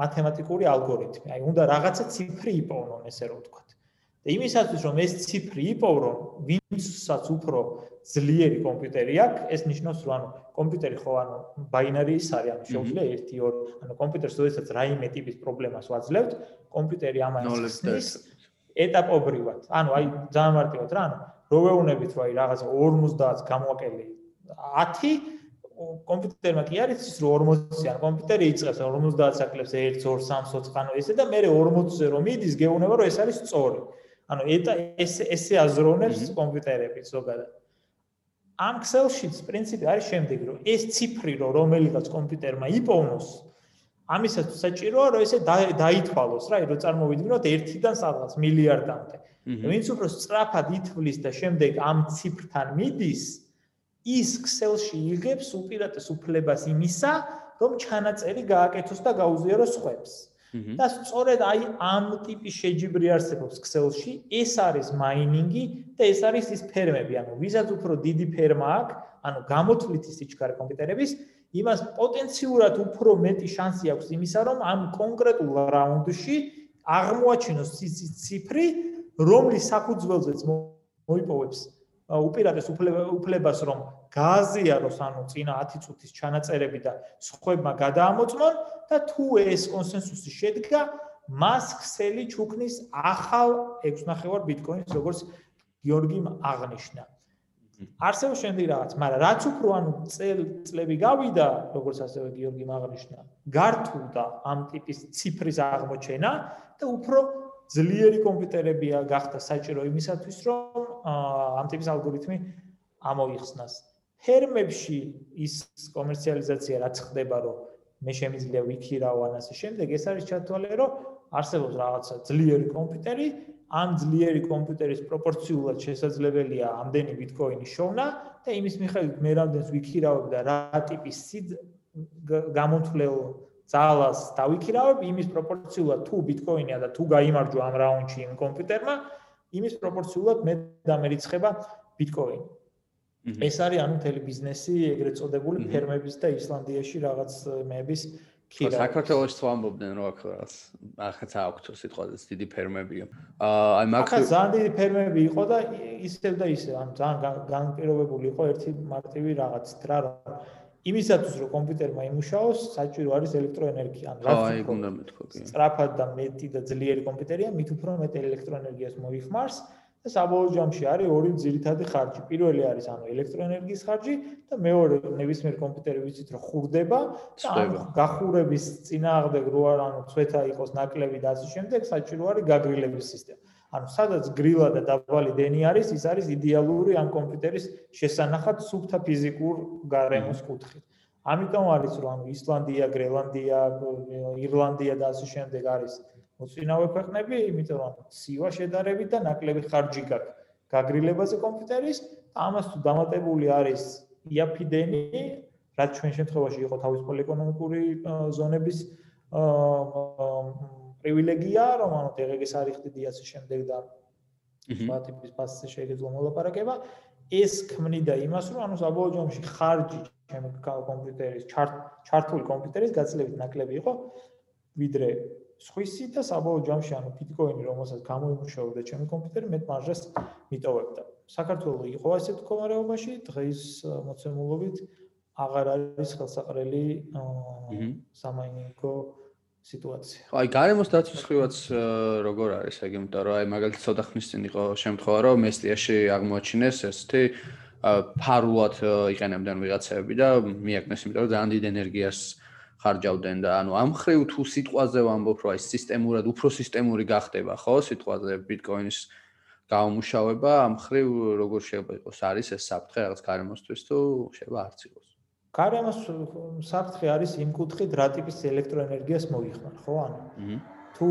მათემატიკური ალგორითმი. აი, უნდა რაღაცა ციფრი იპოვნონ, ესე რომ ვთქვა. და იმისათვის, რომ ეს ციფრი იპოვრონ, ვინცაც უფრო ძლიერი კომპიუტერი აქვს, ეს ნიშნავს, რომ ანუ კომპიუტერი ხო ანუ ბაინარის არის, ანუ შეუძლია 1 2 ანუ კომპიუტერს როდესაც რაიმე ტიპის პრობლემას ვაძლევთ, კომპიუტერი ამას ის ეტაპობრივად. ანუ აი ძალიან მარტივად რა, ანუ რო ვეუბნებით, რომ აი რაღაცა 50 გამოვაკელი 10 კომპიუტერმა კი არის ის რომ 40-იან კომპიუტერი იწყებს 50 საკლებს 1 2 3 4 ანუ ესე და მე 40-ზე რომ მიდის გეუბნება რომ ეს არის სწორი. ანუ ეს ესე აზროვნებს კომპიუტერები ზოგადად. ამ Excel-შიც პრინციპი არის შემდეგი რომ ეს ციფრი რომ რომელიღაც კომპიუტერმა იპოვნოს ამისაც საჭიროა რომ ესე დაითვალოს რა, რომ წარმოვიდგინოთ 1-დან სადღაც მილიარდამდე. ვინც უფრო სწრაფად ითვლის და შემდეგ ამ ციფრთან მიდის, ის Excel-ში იღებს უპირატეს უფლებას იმისა, რომ ჩანაწერი გააკეთოს და გაუზიაროს ხვებს. და სწორედ აი ამ ტიპის შეჯიბრი არსებობს Excel-ში, ეს არის მაინინგი და ეს არის ის ფერმები, ანუ ვისაც უფრო დიდი ფერმა აქვს, ანუ გამოთვლითი სიჩქარე კომპიუტერების, იმას პოტენციურად უფრო მეტი შანსი აქვს იმისა, რომ ამ კონკრეტულ რაუნდში აღმოაჩინოს ციფრი, რომლის საფუძველზეც მოიპოვებს უპირატეს უფლებას რომ გააზიაროს ანუ წინა 10 წუთის ჩანაწერები და სხვებმა გადაამოწმონ და თუ ეს კონსენსუსი შედგა მას ქსელი ჩუქნის ახალ 6.5 ბიტკოინს როგორც გიორგიმ აღნიშნა. არსებობს შემდეგ რაღაც, მაგრამ რაც უფრო ანუ წლები გავიდა, როგორც ასევე გიორგიმ აღნიშნა, გართულდა ამ ტიპის ციფრის აღმოჩენა და უფრო ძლიერი კომპიუტერებია გახდა საჭირო იმისათვის, რომ ამ ტიპის ალგორითმი ამოიხსნას. ფერმებში ის კომერციალიზაცია რაც ხდება, რომ მე შემიძლია ვიქირავ ან ასე შემდეგ, ეს არის ჩათვალე, რომ არსებობს რაღაცა ძლიერი კომპიუტერი, ამ ძლიერი კომპიუტერის პროპორციულად შესაძლებელია ამდენი ბიტკოინი შოვნა და იმის მიხედვით მე რამდენს ვიქირავებ და რა ტიპის სიდ გამოთვლელ ძალას დავიქირავებ იმის პროპორციულად თუ ბიტკოინია და თუ გამოიმარჯვა ამ რაუნდში იმ კომპიუტერმა იმის პროპორციულად მე დამერიცხება ბიტკოინი. ეს არის ანუ მთელი ბიზნესი ეგრეთ წოდებული ფერმების და ისლანდიაში რაღაც მეების ქირა. საქართველოს თუ ამბობდნენ რომ აქ რაღაც ახაც აქვს თუ სიტყვაზე დიდი ფერმებია. აი მაგ ახაც ძალიან დიდი ფერმები იყო და ისევ და ისევ ანუ ძალიან განპირობებული იყო ერთი მარტივი რაღაც რა რა იმისათვის რომ კომპიუტერმა იმუშაოს, საჭირო არის ელექტროენერგია. ანუ რა თქმა უნდა მეთქო კი. სწრაფად და მეტი და ძლიერი კომპიუტერია, მით უფრო მეტ ელექტროენერგიას მოიხმარს და საბოლოო ჯამში არის ორი ძირითადი ხარჯი. პირველი არის ანუ ელექტროენერგიის ხარჯი და მეორე ნებისმიერ კომპიუტერი ვიცით რომ ხურდება და გახურების წინააღმდეგ რო არ ანუ ცვეთა იყოს ნაკლები და ასე შემდეგ, საჭირო არის გაგრილების სისტემა. ანუ სადაც გრილა და დაბალი დენი არის, ის არის იდეალური ამ კომპიუტერის შესანახად სუფთა ფიზიკურ გარემოს კუთხით. ამიტომ არის რომ ანუ ისლანდია, გრენლანდია, ირლანდია და ასე შემდეგ არის მოწინავე ქვეყნები, იმიტომ რომ სივა შედარებით და ნაკლები ხარჯი გაქვს გაგრილებაზე კომპიუტერის, ამას თუ დამატებული არის იაფიდენი, რაც ჩვენ შემთხვევაში იყო თავისუფალი ეკონომიკური ზონების აა პრივილეგია, რომ ანუ დღეგეს არიხდი დიასის შემდეგ და სხვა ტიპის ფასზე შეიძლება მოლაპარაკება, ეს ქმნიდა იმას, რომ ანუ საბოლოო ჯამში ხარჯი ჩემი კომპიუტერის ჩართული კომპიუტერის გაცილებით ნაკლები იყო ვიდრე სხვისი და საბოლოო ჯამში ანუ ბიტკოინი რომელსაც გამოიმუშავებდა ჩემი კომპიუტერი მეტ მარჟას მიტოვებდა. საქართველოს იყო ასეთ მდგომარეობაში, დღეს მოცემულობით აღარ არის ხელსაყრელი სამაინინგო სიტუაცია. აი, გარემოს დაცვის ხრივაც როგორ არის, აი, იმიტომ რომ აი მაგალითად ცოტა ხნის წინ იყო შემთხვევა, რომ მესტიაში აღმოაჩინეს ესეთი ფარულად იყენებდნენ ვიღაცები და მიაკნეს, იმიტომ რომ ძალიან დიდ ენერგიას ხარჯავდნენ და ანუ ამ ხრივ თუ სიტყვაზე ვამბობ, რომ აი სისტემურად უფრო სისტემური გახდება, ხო, სიტყვაზე ბიტკოინის გამომუშავება, ამ ხრივ როგორ შეიძლება იყოს არის ეს საფრთხე რაღაც გარემოსთვის თუ შეიძლება არც იყოს. გარემოს საფრთხე არის იმ კუთხით, რა ტიპის ელექტროენერგიას მოიხმარ, ხო? ანუ თუ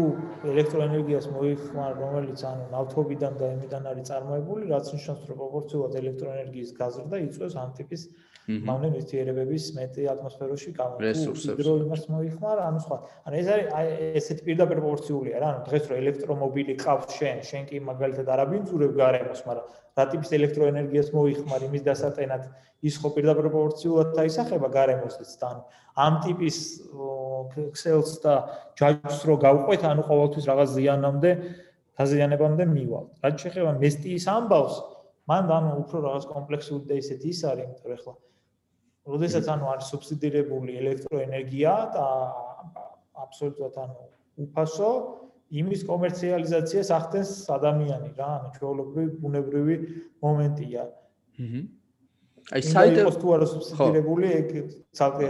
ელექტროენერგიას მოიხმარ, რომელიც ანუ ნავთობიდან და ემიდან არის წარმოებული, რაც ნიშნავს, რომ პროპორციულად ელექტროენერგიის გაზრდა იწვევს ამ ტიპის მავნე ნივთიერებების მეტი ატმოსფეროში გამოსვლას. ჰიდრო იმას მოიხმარ, ანუ სხვა. ანუ ეს არის ესეთი პირდაპირ პროპორციულია რა, ანუ დღეს რო ელექტრომობილი ყავს შენ, შენ კი მაგალითად არაბინძურებ გარემოს, მაგრამ რა ტიპის ელექტროენერგიას მოიხმარ იმის დასატენად, ის ხო პირდაპირ პროპორციულად დაისახება გარემოსთვის და ანუ ამ ტიპის ქსელს და ჯაჭვს რო გავყვეთ, ანუ ყოველთვის რაღაც ზიანამდე დაზიანებამდე მივალ. რაც შეეხება მესტიის ამბავს, მან ანუ უფრო რაღაც კომპლექსური და ისეთი ის არის, იმიტომ რომ ახლა როდესაც ანუ არის სუბსიდირებული ელექტროენერგია და აბსოლუტურად ანუ უფასო იმის კომერციალიზაციას ახდენს ადამიანი რა, ანუ ჩვეულებრივი ბუნებრივი მომენტია. აჰა. აი საიტებს თუ არა სუბსიდირებული, ეგ ცალკე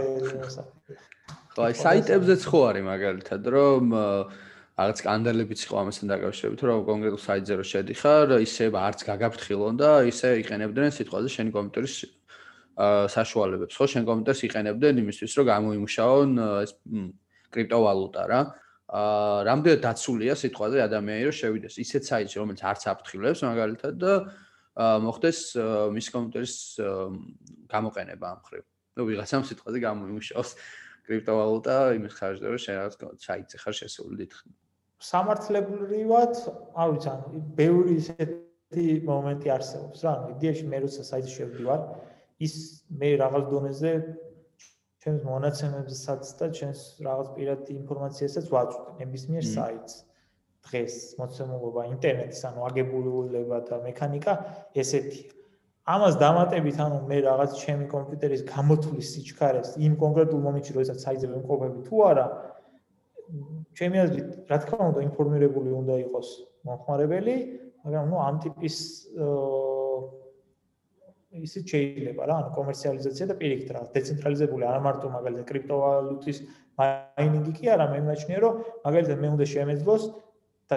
ხო, აი საიტებზეც ხო არის მაგალითად, რომ რაღაც სკანდალებიც იყო ამასთან დაკავშირებით, რომ კონკრეტულ საიტზე რო შედიხარ, ისე არც გაგაფრთხილონ და ისე იყენებდნენ სიტყვაზე შენი კომპიუტერის საშუალებებს, ხო, შენ კომპიუტერს იყენებდნენ იმისთვის, რომ გამოიმუშაონ ეს კრიპტოვალუტა რა. აა რამდენად დაცულია სიტყვაზე ადამიანი რომ შევიდეს ისეთ საიტში, რომელიც არც აფრთხილებს მაგალითად და მოხდეს მის კომპიუტერის გამოყენება ამ ხრივ. ნუ ვიღაცამ სიტყვაზე გამოიმუშაოს კრიპტოვალუტა იმის ხარჯზე, რომ შენ რაღაც საიტზე ხარ შესული დიდხნ. სამართლებრივად, არ ვიცი, ანუ ბევრი ისეთი მომენტი არსებობს რა, იდეაში მე როცა საიტზე შევდივარ, ის მე რაღაც დონეზე ჩემს მონაცემებსაც და ჩემს რაღაც პირადი ინფორმაციასაც ვაწვდი ნებისმიერ საიტს. დღეს მოცემულობა ინტერნეტის ანუ აგებულება და მექანიკა ესეთია. ამას დამატებით ანუ მე რაღაც ჩემი კომპიუტერის გამოთვლის სიჩქარეს იმ კონკრეტულ მომენტში როდესაც საიტზე ვიმყოფები თუ არა ჩემი აზრით რა თქმა უნდა ინფორმირებული უნდა იყოს მომხმარებელი, მაგრამ ნუ ამ ტიპის ისე შეიძლება რა, ანუ კომერციალიზაცია და პირიქით რა, დეცენტრალიზებული არ მარტო მაგალითად კრიპტოვალუტის მაინინგი კი არა, მე მიმაჩნია რომ მაგალითად მე უნდა შემეძლოს და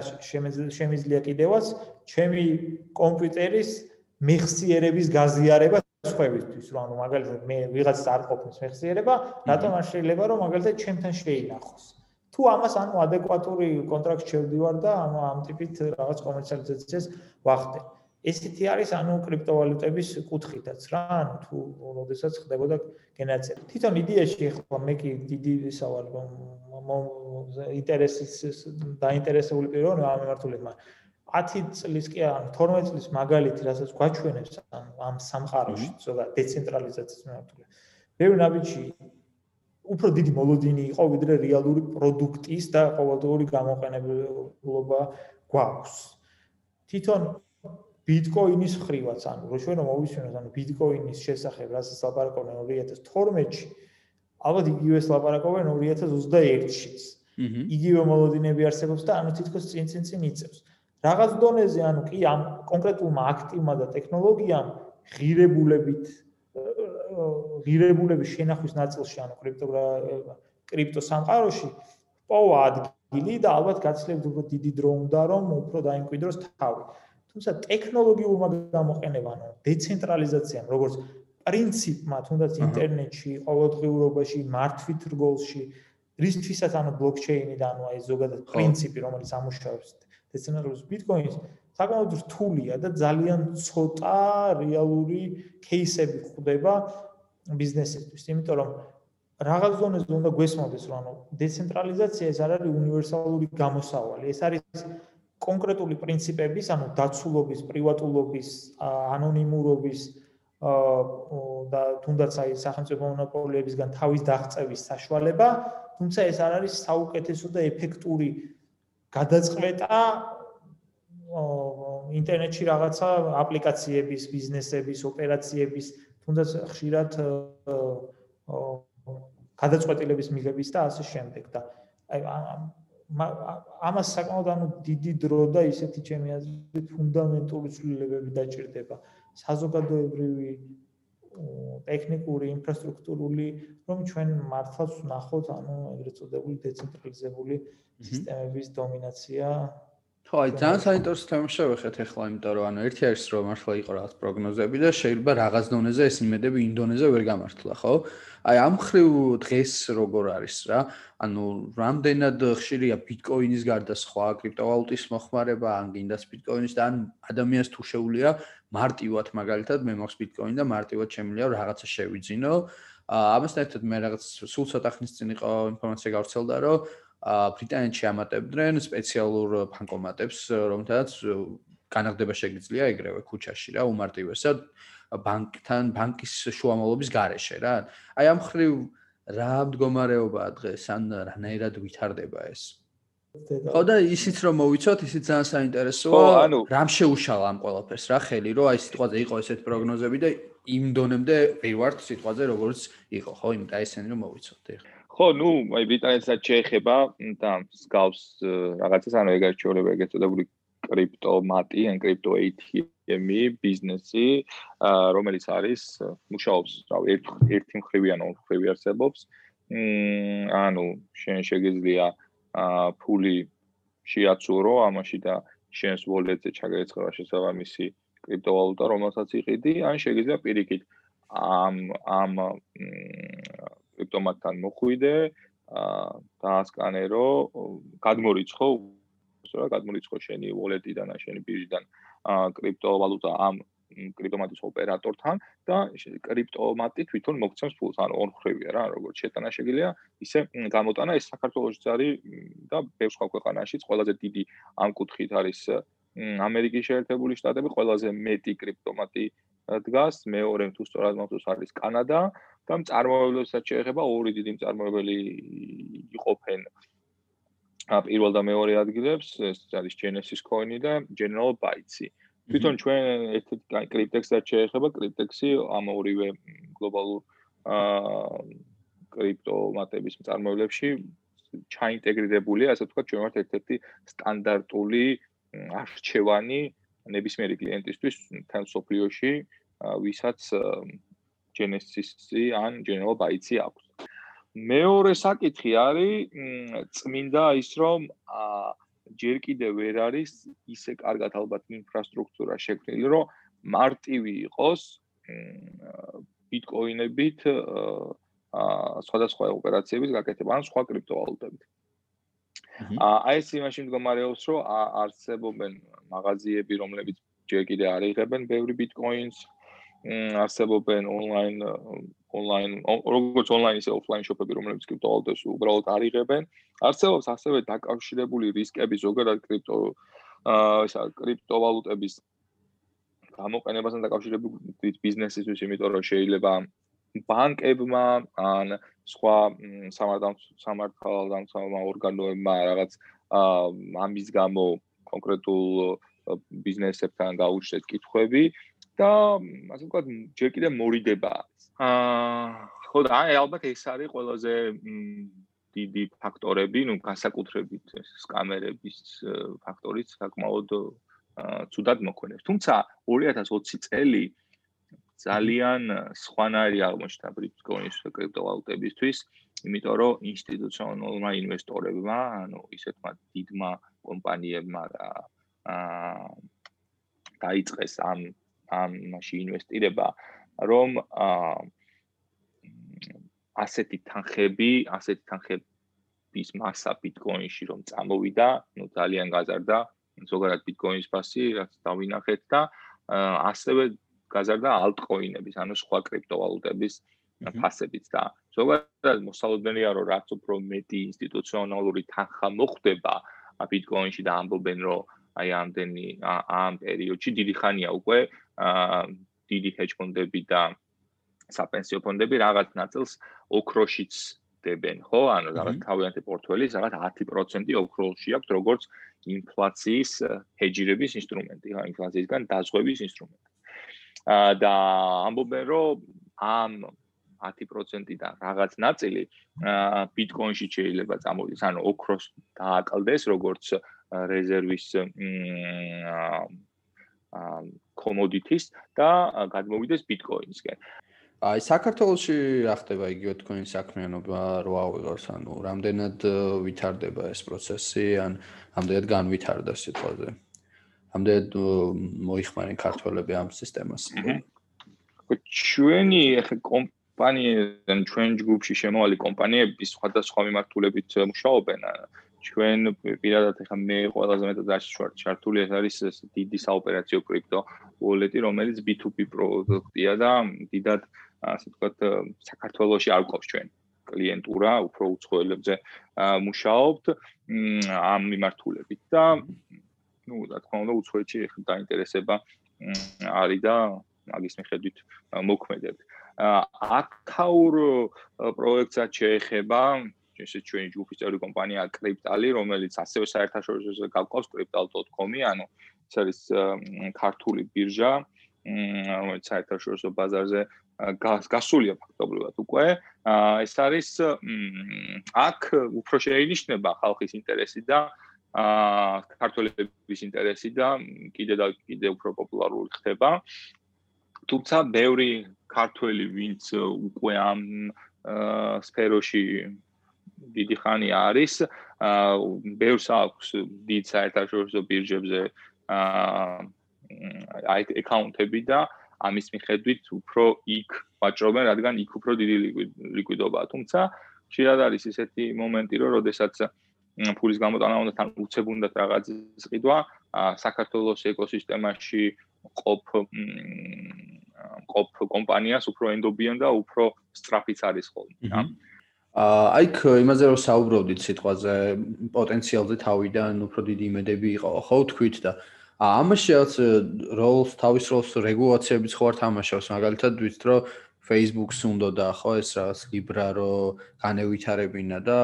შემიძლია კიდევაც ჩემი კომპიუტერის მეხსიერების გაზიარება სხვებისთვის, რომ ანუ მაგალითად მე ვიღაცას არ ყოფნის მეხსიერება, რატომ არ შეიძლება რომ მაგალითად ჩემთან შეინახოს? თუ ამას ანუ ადეკვატური კონტრაქტი შევდივარ და ანუ ამ ტიპით რაღაც კომერციალიზაციას ვახდე. ესეთი არის ანუ კრიპტოვალუტების კუთხითაც რა, ანუ თუ როდესაც ხდებოდა გენერაცია. თვითონ იდეაში ხო მე კი დიდი სავალ ინტერესის დაინტერესებული პიროვნებია ამ მიმართულებით, მაგრამ 10 წლის კი ან 12 წლის მაგალითი, რასაც გვაჩვენებს ამ ამ სამყაროში, ზოგადად დეცენტრალიზაციის მიმართულებით. ბევრი ნაბიჯი უფრო დიდი მოლოდინი იყო ვიდრე რეალური პროდუქტის და ყოველდღიური გამოყენებლობა გვაქვს. თვითონ ბიტკოინის ხრივაც, ანუ რო ჩვენ მოვისმინოთ, ანუ ბიტკოინის შესახებ, რასაც ლაპარაკობენ 2012-ში, ალბათ იგივეს ლაპარაკობენ 2021-შიც. იგივე მოლოდინები არსებობს და ანუ თითქოს წინ წინ წინ იწევს. რაღაც დონეზე, ანუ კი ამ კონკრეტულმა აქტივმა და ტექნოლოგიამ ღირებულებით ღირებულების შენახვის ნაწილში, ანუ კრიპტოგრაფია კრიპტო სამყაროში პოვა ადგილი და ალბათ გაცილებით უფრო დიდი დრო უნდა რომ უფრო დაიმკვიდროს თავი. თუმცა ტექნოლოგიურმა გამოყენებამ, დეცენტრალიზაციამ, როგორც პრინციპმა, თუნდაც ინტერნეტში, ყოველდღიურობაში, მართვით რგოლში, რისთვისაც ანუ ბლოკჩეინი და ანუ აი ზოგადად პრინციპი, რომელიც ამუშავებს დეცენტრალიზ ბიტკოინს, საკმაოდ რთულია და ძალიან ცოტა რეალური кейსები ხდება ბიზნესისთვის, იმიტომ რომ რაღაც ზონაზე უნდა გვესმოდეს რომ ანუ დეცენტრალიზაცია ეს არ არის უნივერსალური გამოსავალი, ეს არის კონკრეტული პრინციპების, ანუ დაცულობის, პრივატულობის, ანონიმურობის და თუნდაც აი სახელმწიფო მონოპოლიებისგან თავის დაღწევის საშუალება, თუმცა ეს არ არის საუკეთესო და ეფექტური გადაწყვეტა ინტერნეტში რაღაცა აპლიკაციების, ბიზნესების, ოპერაციების, თუნდაც ხშირად გადაწყვეტილების მიღების და ასე შემდეგ და აი ამას საკმაოდ ანუ დიდი დრო და ისეთი ჩემი აზრით ფუნდამენტური ცვლილებები დაჭირდება. საზოგადოებრივი ტექნიკური ინფრასტრუქტურული რომ ჩვენ მართლაც ვნახოთ ანუ ეგრეთ წოდებული დეცენტრალიზებული სისტემების დომინაცია ხო, აი ძალიან საინტერესო თემა შევეხეთ ახლა, იმიტომ რომ ანუ ერთი არის რომ მართლა იყო რაღაც პროგნოზები და შეიძლება რაღაც დონეზე ეს იმედები ინდონეზე ვერ გამართლა, ხო? აი ამ ხრივ დღეს როგორ არის რა? ანუ რამდენად ხშირია ბიტკოინის გარდა სხვა კრიპტოვალუტის მოხმარება, ან გინდას ბიტკოინის და ან ადამიანს თუ შეუულია მარტივად მაგალითად მე მაქვს ბიტკოინი და მარტივად შემიძლია რაღაცა შევიძინო. ამასთან ერთად მე რაღაც სულ ცოტა ხნის წინ იყო ინფორმაცია გავრცელდა, რომ ბრიტანეთში ამატებდნენ სპეციალურ ბანკომატებს, რომელთაც განაღდება შეგიძლია ეგრევე ქუჩაში რა, უმარტივესად ბანკთან, ბანკის შუამავლობის გარეშე რა. აი ამ ხრივ რა მდგომარეობაა დღეს, ან რანაირად ვითარდება ეს? ხო და ისიც რომ მოვიცოთ, ისიც ძალიან საინტერესოა. რამ შეუშალა ამ ყველაფერს რა ხელი, რომ აი სიტყვაზე იყო ესეთ პროგნოზები და იმ დონემდე ვერ ვართ სიტყვაზე როგორც იყო, ხო, იმიტომ აი ესენი რომ მოვიცოთ ეხლა. ხო, ну, აი ბრიტანეთსაც შეეხება და მსგავს რაღაცას, ანუ ეგ არჩეულება ეგეთ წოდებული კრიპტომატი, ან კრიპტო ATM-ი ბიზნესი, რომელიც არის მუშაობს, რავი, ერთი მხრივი ან ოთხმხრივი არსებობს. მ ანუ შენ შეგიძლია ფული შეაცურო ამაში და შენს wallet-ზე ჩაგეცხება შესაბამისი კრიპტოვალუტა, რომელსაც იყიდი, ან შეგიძლია პირიქით ამ ამ კრიპტომატთან მოხვიდე, აა დაასკანერო, გადმორიცხო, სწორად გადმორიცხო შენი wallet-იდან ან შენი ბირჟიდან აა კრიპტოვალუტა ამ კრიპტომატის ოპერატორთან და კრიპტომატი თვითონ მოგცემს ფულს, ანუ ორხრივია რა, როგორც შეტანა შეგიძლია, ისე გამოტანა ეს საქართველოსიც არის და ბევრ სხვა ქვეყანაშიც ყველაზე დიდი ამ კუთხით არის ამერიკის შეერთებული შტატები, ყველაზე მეტი კრიპტომატი დგას, მეორე თუ სწორად მოგწოს არის კანადა და მწარმოებლებსაც შეეხება ორი დიდი მწარმოებელი იყოფენ ა პირველ და მეორე ადგილებს, ეს არის Genesis Coin-ი და General Bytes-ი. თვითონ ჩვენ ერთ-ერთი კრიპტექსსაც შეეხება, კრიპტექსი ამ ორივე გლობალურ აა კრიპტომატების მწარმოებლებში ჩაინტეგრირებულია, ასე ვთქვათ, ჩვენ ვართ ერთ-ერთი სტანდარტული არჩევანი ნებისმიერი კლიენტისთვის თან სოფლიოში, ვისაც Genesis-ი ან General Bytes-ი აქვს. მეორე საკითხი არის წმინდა ის რომ ჯერ კიდევ ვერ არის ისე კარგად ალბათ ინფრასტრუქტურა შექმნილი, რომ მარტივი იყოს ბიტკოინებით აა სხვადასხვა ოპერაციების გაკეთება ან სხვა კრიპტოვალუტებით. აი ეს იმაში მდგომარეობს, რომ არსებობენ მაღაზიები, რომლებიც ჯერ კიდევ არ იღებენ ბევრი ბიტკოინს, არსებობენ ონლაინ ონლაინ როგორც ონლაინ ისე ოფლაინ შოპები, რომლებიც კრიპტოვალუტებს უბრალოდ არ იღებენ. არსებობს ასევე დაკავშირებული რისკები ზოგადად კრიპტო აა კრიპტოვალუტების გამოყენებასთან დაკავშირებული ბიზნესისთვის, იმიტომ რომ შეიძლება ბანკებმა ან სხვა სამართალდამცავმა ორგანოებმა რაღაც ამის გამო კონკრეტულ ბიზნესებთან გაუჩნდეთ კითხვები და ასე ვთქვათ, ჯერ კიდევ მორიდება. აა ხო და აი ალბათ ეს არის ყველაზე დიდი ფაქტორები, ну, განსაკუთრებით სკამერების ფაქტორიც საკმაოდ ცუდად მოქმედებს. თუმცა 2020 წელი ძალიან სხვანაირი აღმოჩნდა ბიტკოინის კრიპტოვალუტებისთვის, იმიტომ რომ ინსტიტუციონალურმა ინვესტორებმა, ანუ ისეთმა დიდმა კომპანიებმა აა დაიწყეს ამ ამაში ინვესტირება, რომ აა ასეთი თანხები, ასეთი თანხების მასა ბიტკოინში რომ წამოვიდა, ну ძალიან გაზარდა ზოგადად ბიტკოინის ფასი, რაც დავინახეთ და ასევე გაზარდა ალტკოინების, ანუ სხვა კრიპტოვალუტების ფასებიც და ზოგადად მოსალოდნელია რომ რაც უფრო მეტი ინსტიტუციონალური თანხა მოხდება ბიტკოინში და ამბობენ რომ აი ამდენი ამ პერიოდში დიდი ხანია უკვე დიდი ჰედჯ ფონდები და საპენსიო ფონდები რაღაც ნაწილს ოქროშიც დებენ, ხო? ანუ რაღაც თავიანთი პორტფელის რაღაც 10% ოქროში აქვს როგორც ინფლაციის ჰეჯირების ინსტრუმენტი, ხო, ინფლაციისგან დაზღვევის ინსტრუმენტი. აა და ამბობენ რომ ამ 10%-დან რაღაც ნაწილი აა ბიტკოინში შეიძლება წამოვიდეს, ანუ ოქროს დააკლდეს როგორც რეზერვის აა კომოდიტის და გადმოვიდეს ბიტკოინსკენ. აი საქართველოსში რა ხდება იგივე თქვენი საქმიანობა რო ავიღოს, ანუ რამდენად ვითარდება ეს პროცესი, ან რამდენად განვითარდა სიტყვაზე? რამდენად მოიხმარენ ქართველები ამ სისტემას? ჩვენი ახლა კომპანიიდან ჩვენ ჯგუფში შემოვალი კომპანიები სხვადასხვა მიმართულებით მუშაობენ. ჩვენ პირადად ახლა მე ყველაზე მეტად ჩართული ეს არის დიდი საოპერაციო კრიპტო wallet-ი, რომელიც B2B პროდუქტია და დიდად ასე ვთქვათ საქართველოსში არ ყავს ჩვენ კლიენტურა, უფრო უცხოელებზე მუშაობთ ამ მიმართულებით და ну, რა თქმა უნდა, უცხოეთში დაინტერესება არის და მაგის მიხედვით მოქმედებთ. აკაურ პროექტსაც შეეხება ესე ჩვენი ჯგუფის წევრი კომპანია Cryptali, რომელიც ასევე საერთაშორისო გავყავს cryptal.com-ი, ანუ ეს არის ქართული ბირჟა, რომელიც საერთაშორისო ბაზარზე გასულია ფაქტობრივად უკვე. ეს არის აქ უფრო შეინიშნება ხალხის ინტერესი და აა ქართველების ინტერესი და კიდე და კიდე უფრო პოპულარული ხდება. თუმცა ბევრი ქართველი ვინც უკვე ამ სფეროში დიდი ხანი არის, აა ბევრს აქვს დიდ საერთაშორისო ბირჟებზე აა აი აკაუნტები და ამის მიხედვით უფრო იქ ვაჭრობენ, რადგან იქ უფრო დიდი ლიკვიდობაა. თუმცა შეიძლება არის ესეთი მომენტი, რომ შესაძაც ფულის გამოტანა უნდა თან უცებ უნდა რაღაც ზღიდვა საქართველოს ეკოსისტემაში ყოფ ყოფ კომპანიას უფრო ენდობიან და უფრო სწრაფიც არის ხოლმე. აა აიქ იმაზე რომ საუბრობდით სიტყვაზე პოტენციალზე თავიდან უფრო დიდი იმედები იყო ხო თქვით და ამაში რაღაც როლს თავის როლს რეგულაციებიც ხო არ თამაშობს მაგალითად ვიცით რომ Facebook-ს უნდა და ხო ეს რაღაც Libra რო განევითარებინა და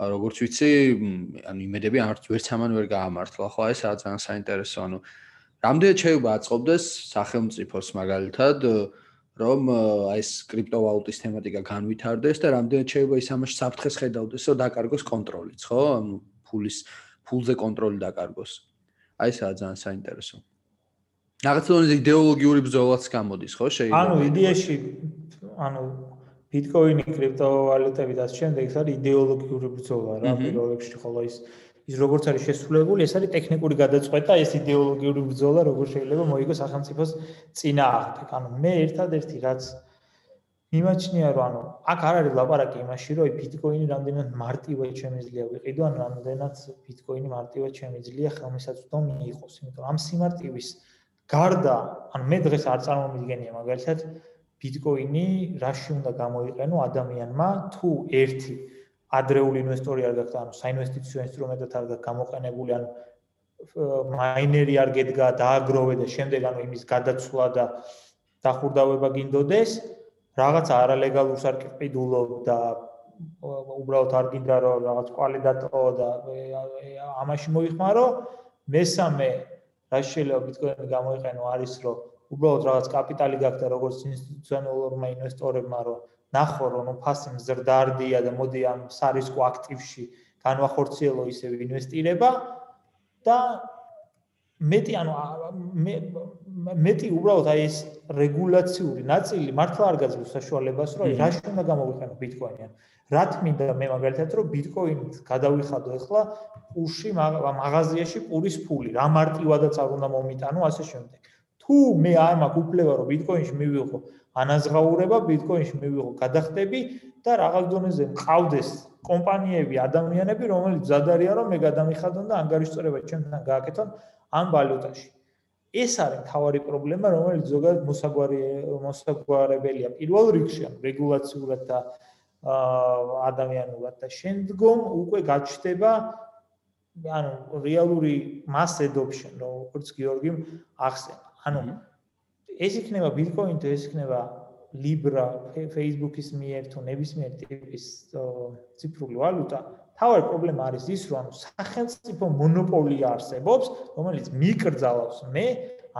როგორც ვიცი, ანუ იმედები არც ვერც ამან ვერ გაამართლა, ხო, ეს რა ძალიან საინტერესო, ანუ რამდენად შეიძლება აწყობდეს სახელმწიფოს მაგალითად, რომ აი ეს კრიპტოვალუტის თემატიკა განვითარდეს და რამდენად შეიძლება ის ამაში საფრთხეს ხედავდეს, რომ დაკარგოს კონტროლიც, ხო? ანუ ფულის ფულზე კონტროლი დაკარგოს. აი ეს რა ძალიან საინტერესო. რაღაც თქოს იდეოლოგიური ბრძოლაც გამოდის, ხო, შეიძლება? ანუ იდეაში ანუ ბიტკოინი, კრიპტოვალუტები და ამ შემდეგ ეს არის იდეოლოგიური ბრძოლა რა, პირველ რიგში ხოლო ის ის როგორც არის შესრულებული, ეს არის ტექნიკური გადაწყვეტა, ეს იდეოლოგიური ბრძოლა, როგორ შეიძლება მოიგოს სახელმწიფოს წინააღმდეგ. ანუ მე ერთადერთი რაც მიმაჩნია, რომ ანუ აქ არ არის ლაპარაკი იმაში, რომ ბიტკოინი რამდენად მარტივად შემიძლია ვიყიდო, ან რამდენად ბიტკოინი მარტივად შემიძლია ხელმისაწვდომი იყოს, იმიტომ რომ ამ სიმარტივის გარდა, ანუ მე დღეს არ წარმომიდგენია მაგალითად ბიტკოინი რაში უნდა გამოიყენო ადამიანმა? თუ ერთი ადრეული ინვესტორი არ გახდა, ანუ საინვესტიციო ინსტრუმენტად არ გახდა გამოყენებული, ან მაინერი არ გედგა, დააგროვე და შემდეგ ანუ იმის გადაცვლა და დახურდავება გინდოდეს, რაღაც არალეგალურს არ კიდულობ და უბრალოდ არ გინდა რომ რაღაც კვალიდატო და ამაში მოიხმარო, მესამე რა შეიძლება ბიტკოინი გამოიყენო არის რომ უბრალოდ რაღაც კაპიტალი გაქვს და როგორც ინსტიტუციონალურმა ინვესტორებმა რომ ნახო რომ ფასი მზრდარდია და მოდი ამ სარისკო აქტივში განვახორციელო ისე ინვესტირება და მეტი ანუ მე მეტი უბრალოდ აი ეს რეგულაციური ნაწილი მართლა არ გაძლევს საშუალებას რომ რა შეიძლება გამოვიყენო ბიტკოინი. ან რა თმინდა მე მაგალითად რომ ბიტკოინით გადავიხადო ახლა პურში მაღაზიაში პურის ფული. რა მარტივადაც არ უნდა მომიტანო ასე შემდეგ თუ მე არ მაქვს უფლება რომ ბიტკოინში მივიღო ანაზღაურება ბიტკოინში მივიღო გადახდები და რაღაც დონეზე მყავდეს კომპანიები, ადამიანები, რომელიც ზადარია რომ მე გადამიხადონ და ანგარიშწორება ჩემთან გააკეთონ ამ ვალუტაში. ეს არის თავარი პრობლემა, რომელიც ზოგადად მოსაგვარი მოსაგვარებელია პირველ რიგში, ანუ რეგულაციურად და ადამიანურად და შემდგომ უკვე გაჩნდება ანუ რეალური mass adoption, როგორც გიორგიმ ახსენა. ანუ ეს იქნება Bitcoin თუ ეს იქნება Libra, Facebook-ის მიერ თუ ნებისმიერ ტიპის ციფრული ვალუტა, თავი პრობლემა არის ის, რომ სახელმწიფო მონოპოლია არსებობს, რომელიც მიკრძალავს მე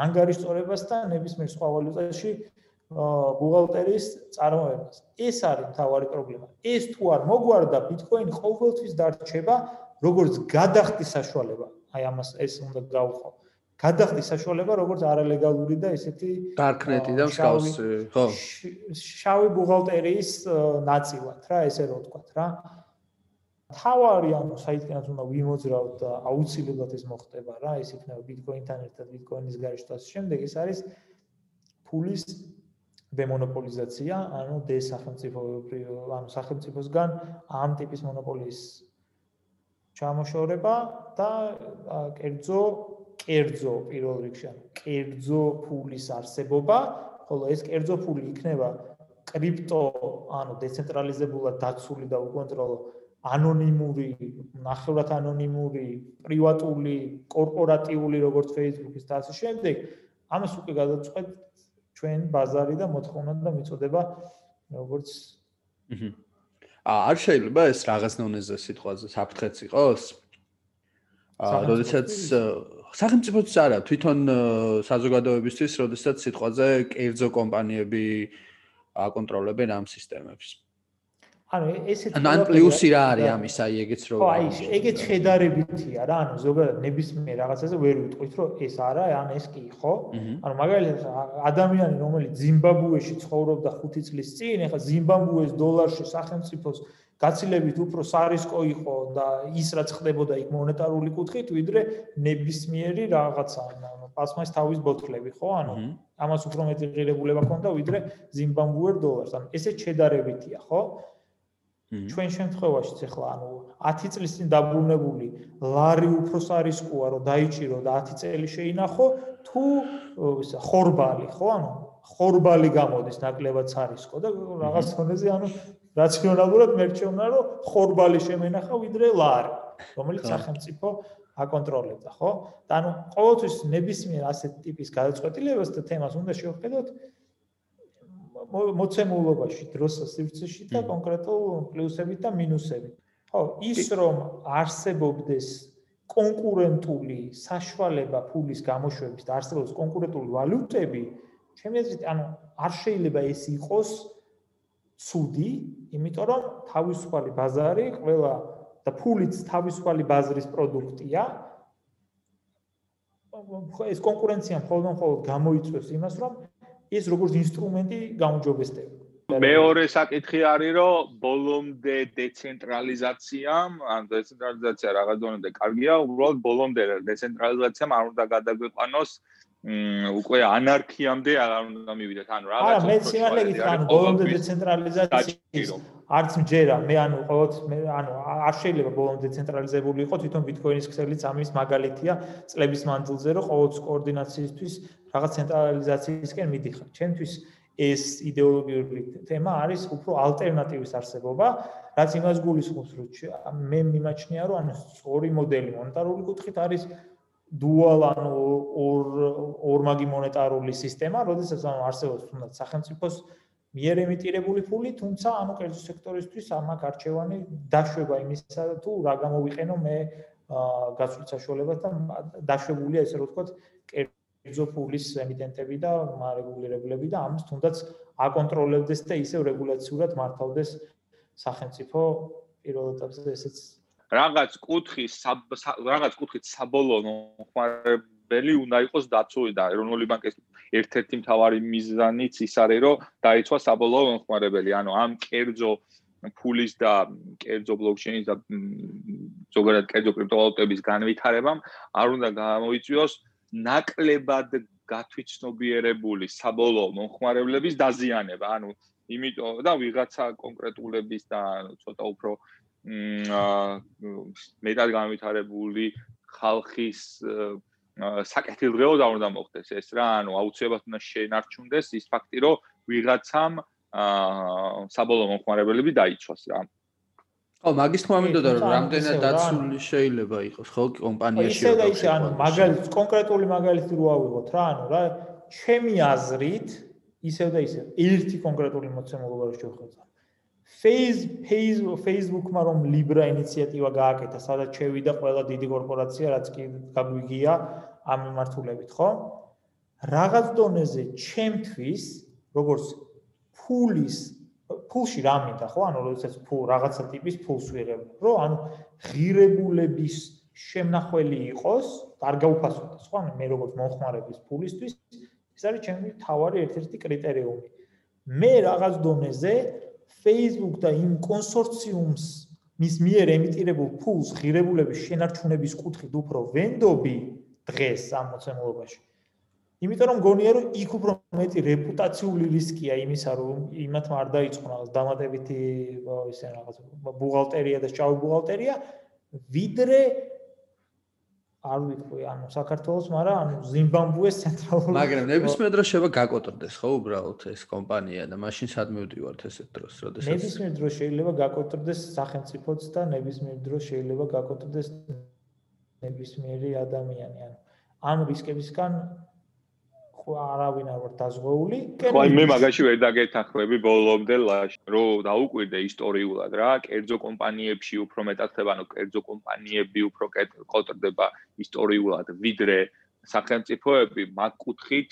ანგარიშწორებას და ნებისმიერ სხვა ვალუტაში ბუღალტერიის წარმოებას. ეს არის თავი პრობლემა. ეს თუ არ მოგვარდა Bitcoin ყოველთვის დარჩება როგორც გადახდის საშუალება. აი ამას ეს უნდა გავუხო. გადახდის საშუალება როგორც არალეგალური და ესეთი darknet-ი და მსგავსი, ხო? შავი ბუღალტერიის ნაწილად რა, ესე რო ვთქვა რა. თავარი ანუ საითქენაც უნდა ვიმოძრავთ და აუცილებლად ეს მოხდება რა, ეს იქნება Bitcoin-თან ერთად Bitcoin-ის გარშემოს შემდეგ ეს არის ფულის დემონოპოლიზაცია, ანუ დესახელმწიფოებრივი, ანუ სახელმწიფოსგან ამ ტიპის მონოპოლიის ჩამოშორება და კერძო კერძო პირველ რიგში ანუ კერძო ფულის არსებობა, ხოლო ეს კერძო ფული იქნება კრიპტო, ანუ დეცენტრალიზებულად დაცული და უკონტროლო ანონიმური, ნახევრად ანონიმური, პრივატული, კორპორატიული როგორც Facebook-ის და ასე შემდეგ, ამას უკვე გადაწყვეტ ჩვენ ბაზარი და მოთხოვნა და მიწოდება როგორც აა არ შეიძლება ეს რაღაც ნონეზე სიტყვაზე საფრთხეც იყოს? აა, როდესაც სახელმწიფოც არა, თვითონ საზოგადოებისთვის, როდესაც სიტყვაზე კერძო კომპანიები აკონტროლებენ ამ სისტემებს. ანუ ესეთი ან პლუსი რა არის ამის, აი ეგეც რო აი ეგეც შედარებითია რა, ანუ ზოგადად ნებისმიერ რაღაცაზე ვერ ვიტყვით, რომ ეს არა, ან ეს კი, ხო? ანუ მაგალითად ადამიანი, რომელიც ზიმბაბვეში ცხოვრობდა 5 წლის წინ, ეხლა ზიმბაბვეს დოლარში სახელმწიფოს გაცილებით უფრო სარისკო იყო და ის რაც ხდებოდა იქ მონეტარული კუთხით, ვიდრე ნებისმიერი რაღაცა, ანუ პასმას თავის ბოთლები, ხო? ანუ ამას უფრო მეტი ღირებულება ქონდა, ვიდრე ზიმბაბვეერ დოლარს. ანუ ესე შედარებითია, ხო? ჩვენ შემთხვევაში ახლა ანუ 10 წლის წინ დაბრუნებული ლარი უფრო სარისკოა, რომ დაიჭირო და 10 წელი შეინახო, თუ ისა ხორბალი, ხო? ანუ ხორბალი გამოდის ნაკლებად სარისკო და რაღაც თონეზე ანუ რაციონალურად მერჩევნა რომ ხორბალი შემენახა ვიდრე ლარი რომელიც სახელმწიფო აკონტროლებდა ხო? და ანუ ყოველთვის ნებისმიერ ასეთ ტიპის გადაწყვეტილებას და თემას უნდა შევხედოთ მოცემულობაში დროს სივრცეში და კონკრეტულ პლუსებით და მინუსებით ხო ის რომ არსებობდეს კონკურენტული საშუალება ფულის გამოშვების და არსებობს კონკურენტული ვალუტები ჩემი აზრით ანუ არ შეიძლება ეს იყოს ცუდი, იმიტომ რომ თავისუფალი ბაზარი ყველა და ფულიც თავისუფალი ბაზრის პროდუქტია. ეს კონკურენცია მხოლოდ მხოლოდ გამოიწვევს იმას, რომ ეს როგორც ინსტრუმენტი გამოჯობესდება. მეორე საკითხი არის რომ ბოლომდე დეცენტრალიზაციამ ან დეცენტრალიზაცია რაღაც დონემდე კარგია უბრალოდ ბოლომდე დეცენტრალიზაციამ არ უნდა გადაგვეყანოს უკვე ანარქიამდე აღარ უნდა მივიდეთ ანუ რაღაც არა მე სიმართლე გითხრა ანუ ბოლომდე დეცენტრალიზაციის არც მჯერა მე ანუ ყოველთ მე ანუ არ შეიძლება ბოლომდე დეცენტრალიზებული იყოს თვითონ ბიტკოინის ქსელიც ამის მაგალითია წლების მანძილზე რომ ყოველთ კოორდინაციისთვის რაღაც ცენტრალიზაციისკენ მიდიხარ. ჩემთვის ეს იდეოლოგიური თემა არის უფრო ალტერნატივის არსებობა, რაც იმას გულისხმობს, რომ მე მიმაჩნია, რომ ანუ სწორი მოდელი მონეტარული კუთხით არის დუალ ანუ ორ ორმაგი მონეტარული სისტემა, როდესაც ანუ არსებობს თუნდაც სახელმწიფოს მიერ ემიტირებული ფული, თუმცა ანუ კერძო სექტორისთვის ამაკ არჩევანი დაშვება იმისა თუ რა გამოვიყენო მე გასულ საშუალებასთან დაშვებულია ესე რომ ვთქვათ კერძო ფულის ემიტენტები და მარეგულირებლები და ამის თუნდაც აკონტროლებდეს და ისევ რეგულაციურად მართავდეს სახელმწიფო პირველ ეტაპზე ესეც რაღაც კუთხის რაღაც კუთხით საბოლოო მომხმარებელი უნდა იყოს დაცული და ეროვნული ბანკის ერთ-ერთი მთავარი მიზანიც ის არის რომ დაიცვა საბოლოო მომხმარებელი ანუ ამ კერძო ფულის და კერძო ბლოკჩეინის და ზოგადად კერძო კრიპტოვალუტების განვითარებამ არ უნდა გამოიწვიოს ნაკლებად გათვითცნობიერებული საბოლოო მომხმარებლების დაზიანება. ანუ იმიტომ და ვიღაცა კონკრეტულების და ცოტა უფრო მ მეტად განვითარებული ხალხის საკეთილდღეო და უნდა მოხდეს ეს რა, ანუ აუცილებლად უნდა შენარჩუნდეს ის ფაქტი, რომ ვიღაცამ საბოლოო მომხმარებლები დაიცვას რა. ხო, მაგის თქმა მინდოდა რომ რამდენად დაცული შეიძლება იყოს ხო კომპანიაში ისე და ისე ანუ მაგალითს კონკრეტული მაგალითი რო ავიღოთ რა ანუ რა ჩემი აზრით ისე და ისე ერთი კონკრეტული მოცემულობა რო შევხედოთ Facebook-მა რომ Libra ინიციატივა გააკეთა, სადაც შევიდა ყველა დიდი კორპორაცია, რაც კი გაგვიგია ამ მიმართულებით, ხო? რაღაც დონეზე ჩემთვის, როგორც ფულის ფულში რა მინდა ხო? ანუ როდესაც ფულ რაღაცა ტიპის ფულს ვიღებ, რომ ანუ ღირებულების შემნახველი იყოს, არ გაუფასოთ, ხო? ანუ მე როგორც მომხმარების ფულისთვის ეს არის ჩემი თავარი ერთ-ერთი კრიტერიუმი. მე რაღაც დონეზე Facebook და იმ კონსორციუმს მის მიერ ემიტირებულ ფულს ღირებულების შენარჩუნების კუთხით უფრო ვენდობი დღეს ამ მოცემულობაში. იმიტომ რომ გონია რომ იქ უფრო მეტი რეპუტაციული რისკია იმისა რომ იმათ არ დაიწყო რაღაც დამატებითი ისე რაღაც ბუღალტერია და შავი ბუღალტერია ვიდრე არ ვიტყვი ანუ საქართველოს, მაგრამ ანუ ზიმბაბვეს ცენტრალური მაგრამ ნებისმიერ დროს შევა გაკოტრდეს ხო უბრალოდ ეს კომპანია და მაშინ სად მივდივართ ესეთ დროს, როდესაც ნებისმიერ დროს შეიძლება გაკოტრდეს სახელმწიფოც და ნებისმიერ დროს შეიძლება გაკოტრდეს ნებისმიერი ადამიანი, ანუ ამ რისკებისგან არავინ არ ვარ დაზღვეული. აი მე მაგაში ვერ დაგეთანხმები ბოლომდე ლაშ, რომ დაუკვირდე ისტორიულად რა, კერძო კომპანიებში უფრო მეტად ხდება, ანუ კერძო კომპანიები უფრო კოტრდება ისტორიულად, ვიდრე სახელმწიფოები მაგ კუთხით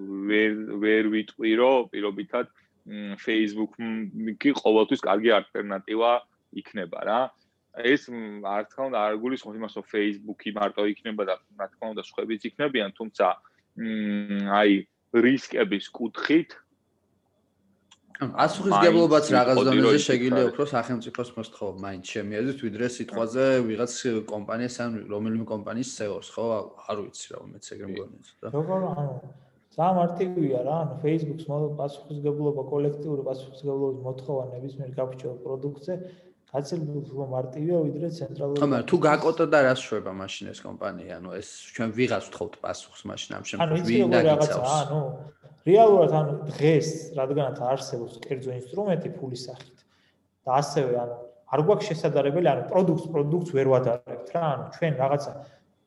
ვერ ვერ ვიტყვირო პირობითად Facebook-ი ყოველთვის კარგი ალტერნატივა იქნება რა. ეს არ თქმა უნდა არ გულისხმობს იმას, რომ Facebook-ი მარტო იქნება და რა თქმა უნდა სხვაებიც იქნებიან, თუმცა აი რისკების კუთხით. ასუხისგებლობაც რაღაც დონეზე შეგიძლია უფრო სახელმწიფოს მოსთხოვ მაინც შემიაზრეთ ვიდრე სიტყვაზე ვიღაც კომპანიას ან რომელიმე კომპანიის CEO-ს ხო? არ ვიცი რა უმეც ეგრე მგონია და როგორ ანუ სამარტივია რა ანუ Facebook-ს პასუხისგებლობა კოლექტიური პასუხისგებლობის მოთხოვა ნებისმიერ გაფრჩევ პროდუქტზე გაცილებით უფრო მარტივია ვიდრე ცენტრალური ხო მაგრამ თუ გაკოტოდა რას შვება მაშინ ეს კომპანია? ანუ ეს ჩვენ ვიღაც ვთხოვთ პასუხს მაშინ ამ შემთხვევაში ვინ დაგიცავს? ანუ რეალურად ანუ დღეს რადგანაც არსებობს კერძო ინსტრუმენტი ფულის სახით და ასევე ანუ არ გვაქვს შესაძლებელი ანუ პროდუქტს პროდუქტს ვერ ვადარებთ რა ანუ ჩვენ რაღაცა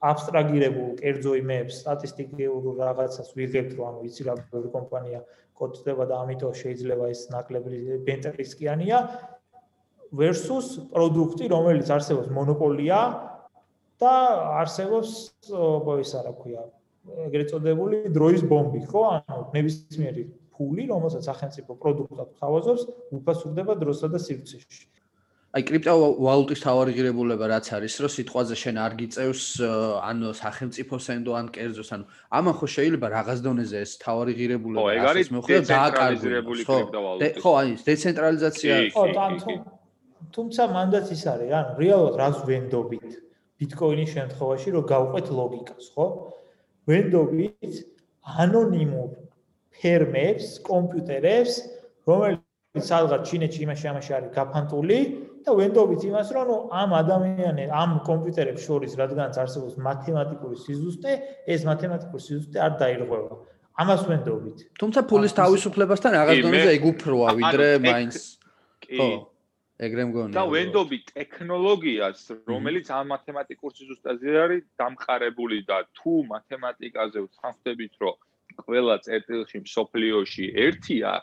აბსტრაგირებულ კერძო იმებს სტატისტიკურ რაღაცას ვიღებთ რომ ანუ იცი რა კომპანია კოტდება და ამიტომ შეიძლება ეს ნაკლები ბენტრისკიანია versus პროდუქტი, რომელიც არსებობს მონოპოლია და არსებობს ისა რა ქვია, ეგრეთ წოდებული დროის ბომბი, ხო? ანუ ნებისმიერი ფული, რომელსაც სახელმწიფო პროდუქტად ხავაზობს, უფასურდება დროსა და სივრცეში. აი კრიპტოვალუტის თავარი ღირებულება რაც არის, რომ სიტყვაზე შენ არ გიწევს ანუ სახელმწიფოს ენდო ან კერძოს, ანუ ამან ხო შეიძლება რაღაც დონეზე ეს თავარი ღირებულება ასე მოხდა დააკარგული კრიპტოვალუტა. ხო, აი ეს დეცენტრალიზაცია. ხო, თუმცა მანდაც ის არის, ანუ რეალურად რას ვენდობით ბიტკოინის შემთხვევაში, რომ გავყვეთ ლოგიკას, ხო? ვენდობით ანონიმურ ფერმებს, კომპიუტერებს, რომელიც სადღაც ჩინეთში იმაში ამაში არის გაფანტული და ვენდობით იმას, რომ ნუ ამ ადამიანებს, ამ კომპიუტერებს შორის, რადგანაც არსებობს მათემატიკური სიზუსტე, ეს მათემატიკური სიზუსტე არ დაირღვევა. ამას ვენდობით. თუმცა ფულის თავისუფლებასთან რაღაც დონეზე ეგ უფროა, ვიდრე მაინც კი. ეგრე მგონია. და ვენდობი ტექნოლოგიას, რომელიც ამ მათემატიკურ სიზუსტეზე არის დამყარებული და თუ მათემატიკაზე ვცხოვრებით, რომ ყველა წერტილში მსოფლიოში ერთია,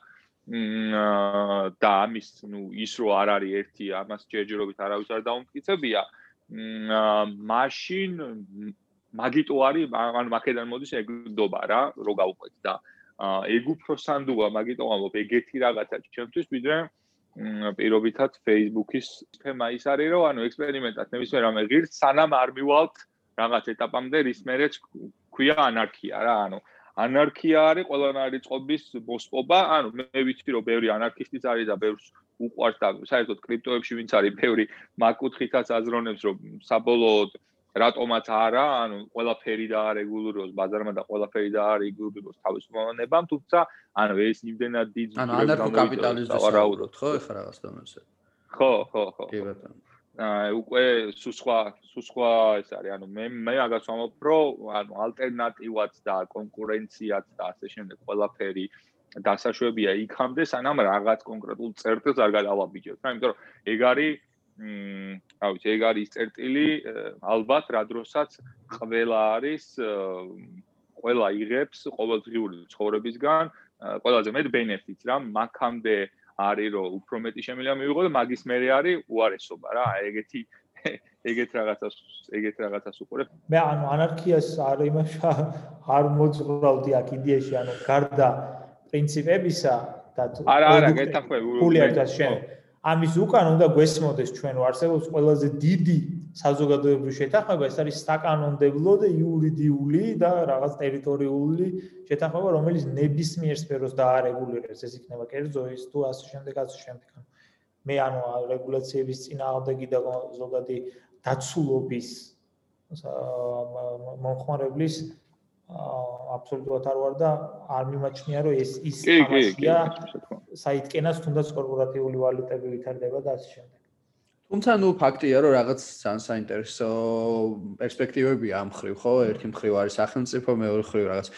და ამის ნუ ის რო არ არის ერთი ამას ჯერჯერობით არავის არ დაუმტკიცებია მაშინ მაგიტო არის ანუ მაკედან მოდის ეგდობა რა რო გავუყვეთ და ეგ უფრო სანდუა მაგიტო ამბობ ეგეთი რაღაცა ჩემთვის ვიდრე პირობითად Facebook-ის თემა ის არის რომ ანუ ექსპერიმენტად ნებისმიერ რამე ღირს სანამ არ მივალთ რაღაც ეტაპამდე რის მერეც ქვია ანარქია რა ანუ ანარქია არის ყველანაირი წყობის მოსპობა, ანუ მე ვიცი რომ ბევრი ანარქისტიც არის და ბევრს უყვარს და საერთოდ კრიპტოებში ვინც არის ბევრი მაკუთხითაც აზროვნებს რომ საბოლოოდ რატომაც არა, ანუ ყველაფერი და რეგულიროს ბაზარმა და ყველაფერი და რეგულიროს თავისუფლებამ, თუმცა ანუ ეს იმდენად დიდ ანუ ანარქოკაპიტალიზმს ვარაუდობთ ხო ეხლა რაღაც დონეზე. ხო, ხო, ხო. კი ბატონო. უკვე სულ სხვა სულ სხვა ეს არის ანუ მე მე მაგას ვამბობ რომ ანუ ალტერნატივაც და კონკურენციაც და ასე შემდეგ ყველაფერი დასაშვებია იქამდე სანამ რაღაც კონკრეტულ წერტილს არ გადავაბიჯებთ რა იმიტომ რომ ეგ არის მ რა ვიცი ეგ არის წერტილი ალბათ რა დროსაც ყველა არის ყველა იღებს ყოველდღიური ცხოვრებისგან ყველაზე მეტ ბენეფიტს რა მაგამდე არის რომ უფრო მეტი შემიძლია მივიღო და მაგის მერე არის უარესობა რა ეგეთი (laughs) ეგეთ რაღაცას ეგეთ რაღაცას უყურებ. მე ანუ ანარქიას არ იმაშა არ მოძღვრავდი აქ იდეაში ანუ გარდა პრინციპებისა და არა არა გეთანხმები ფული არ გასშენ ამის უკან უნდა გვესმოდეს ჩვენ არსებობს ყველაზე დიდი საზოგადოებრივი შეთანხმება, ეს არის საკანონმდებლო და იურიდიული და რაღაც ტერიტორიული შეთანხმება, რომელიც ნებისმიერ სფეროს დაარეგულირებს, ეს იქნება კერძო ის თუ ასე შემდეგ, ასე შემდეგ. მე ანუ რეგულაციების წინააღმდეგი და ზოგადი დაცულობის მომხმარებლის აბსოლუტურად არ ვარ და არ მიმაჩნია რომ ეს ის თამაშია საიტკენას თუნდაც კორპორატიული ვალუტები ვითარდება და ასე შემდეგ. თუმცა ნუ ფაქტია რომ რაღაც ძალიან საინტერესო პერსპექტივებია ამ ხრივ ხო? ერთი მხრივ არის სახელმწიფო, მეორე მხრივ რაღაც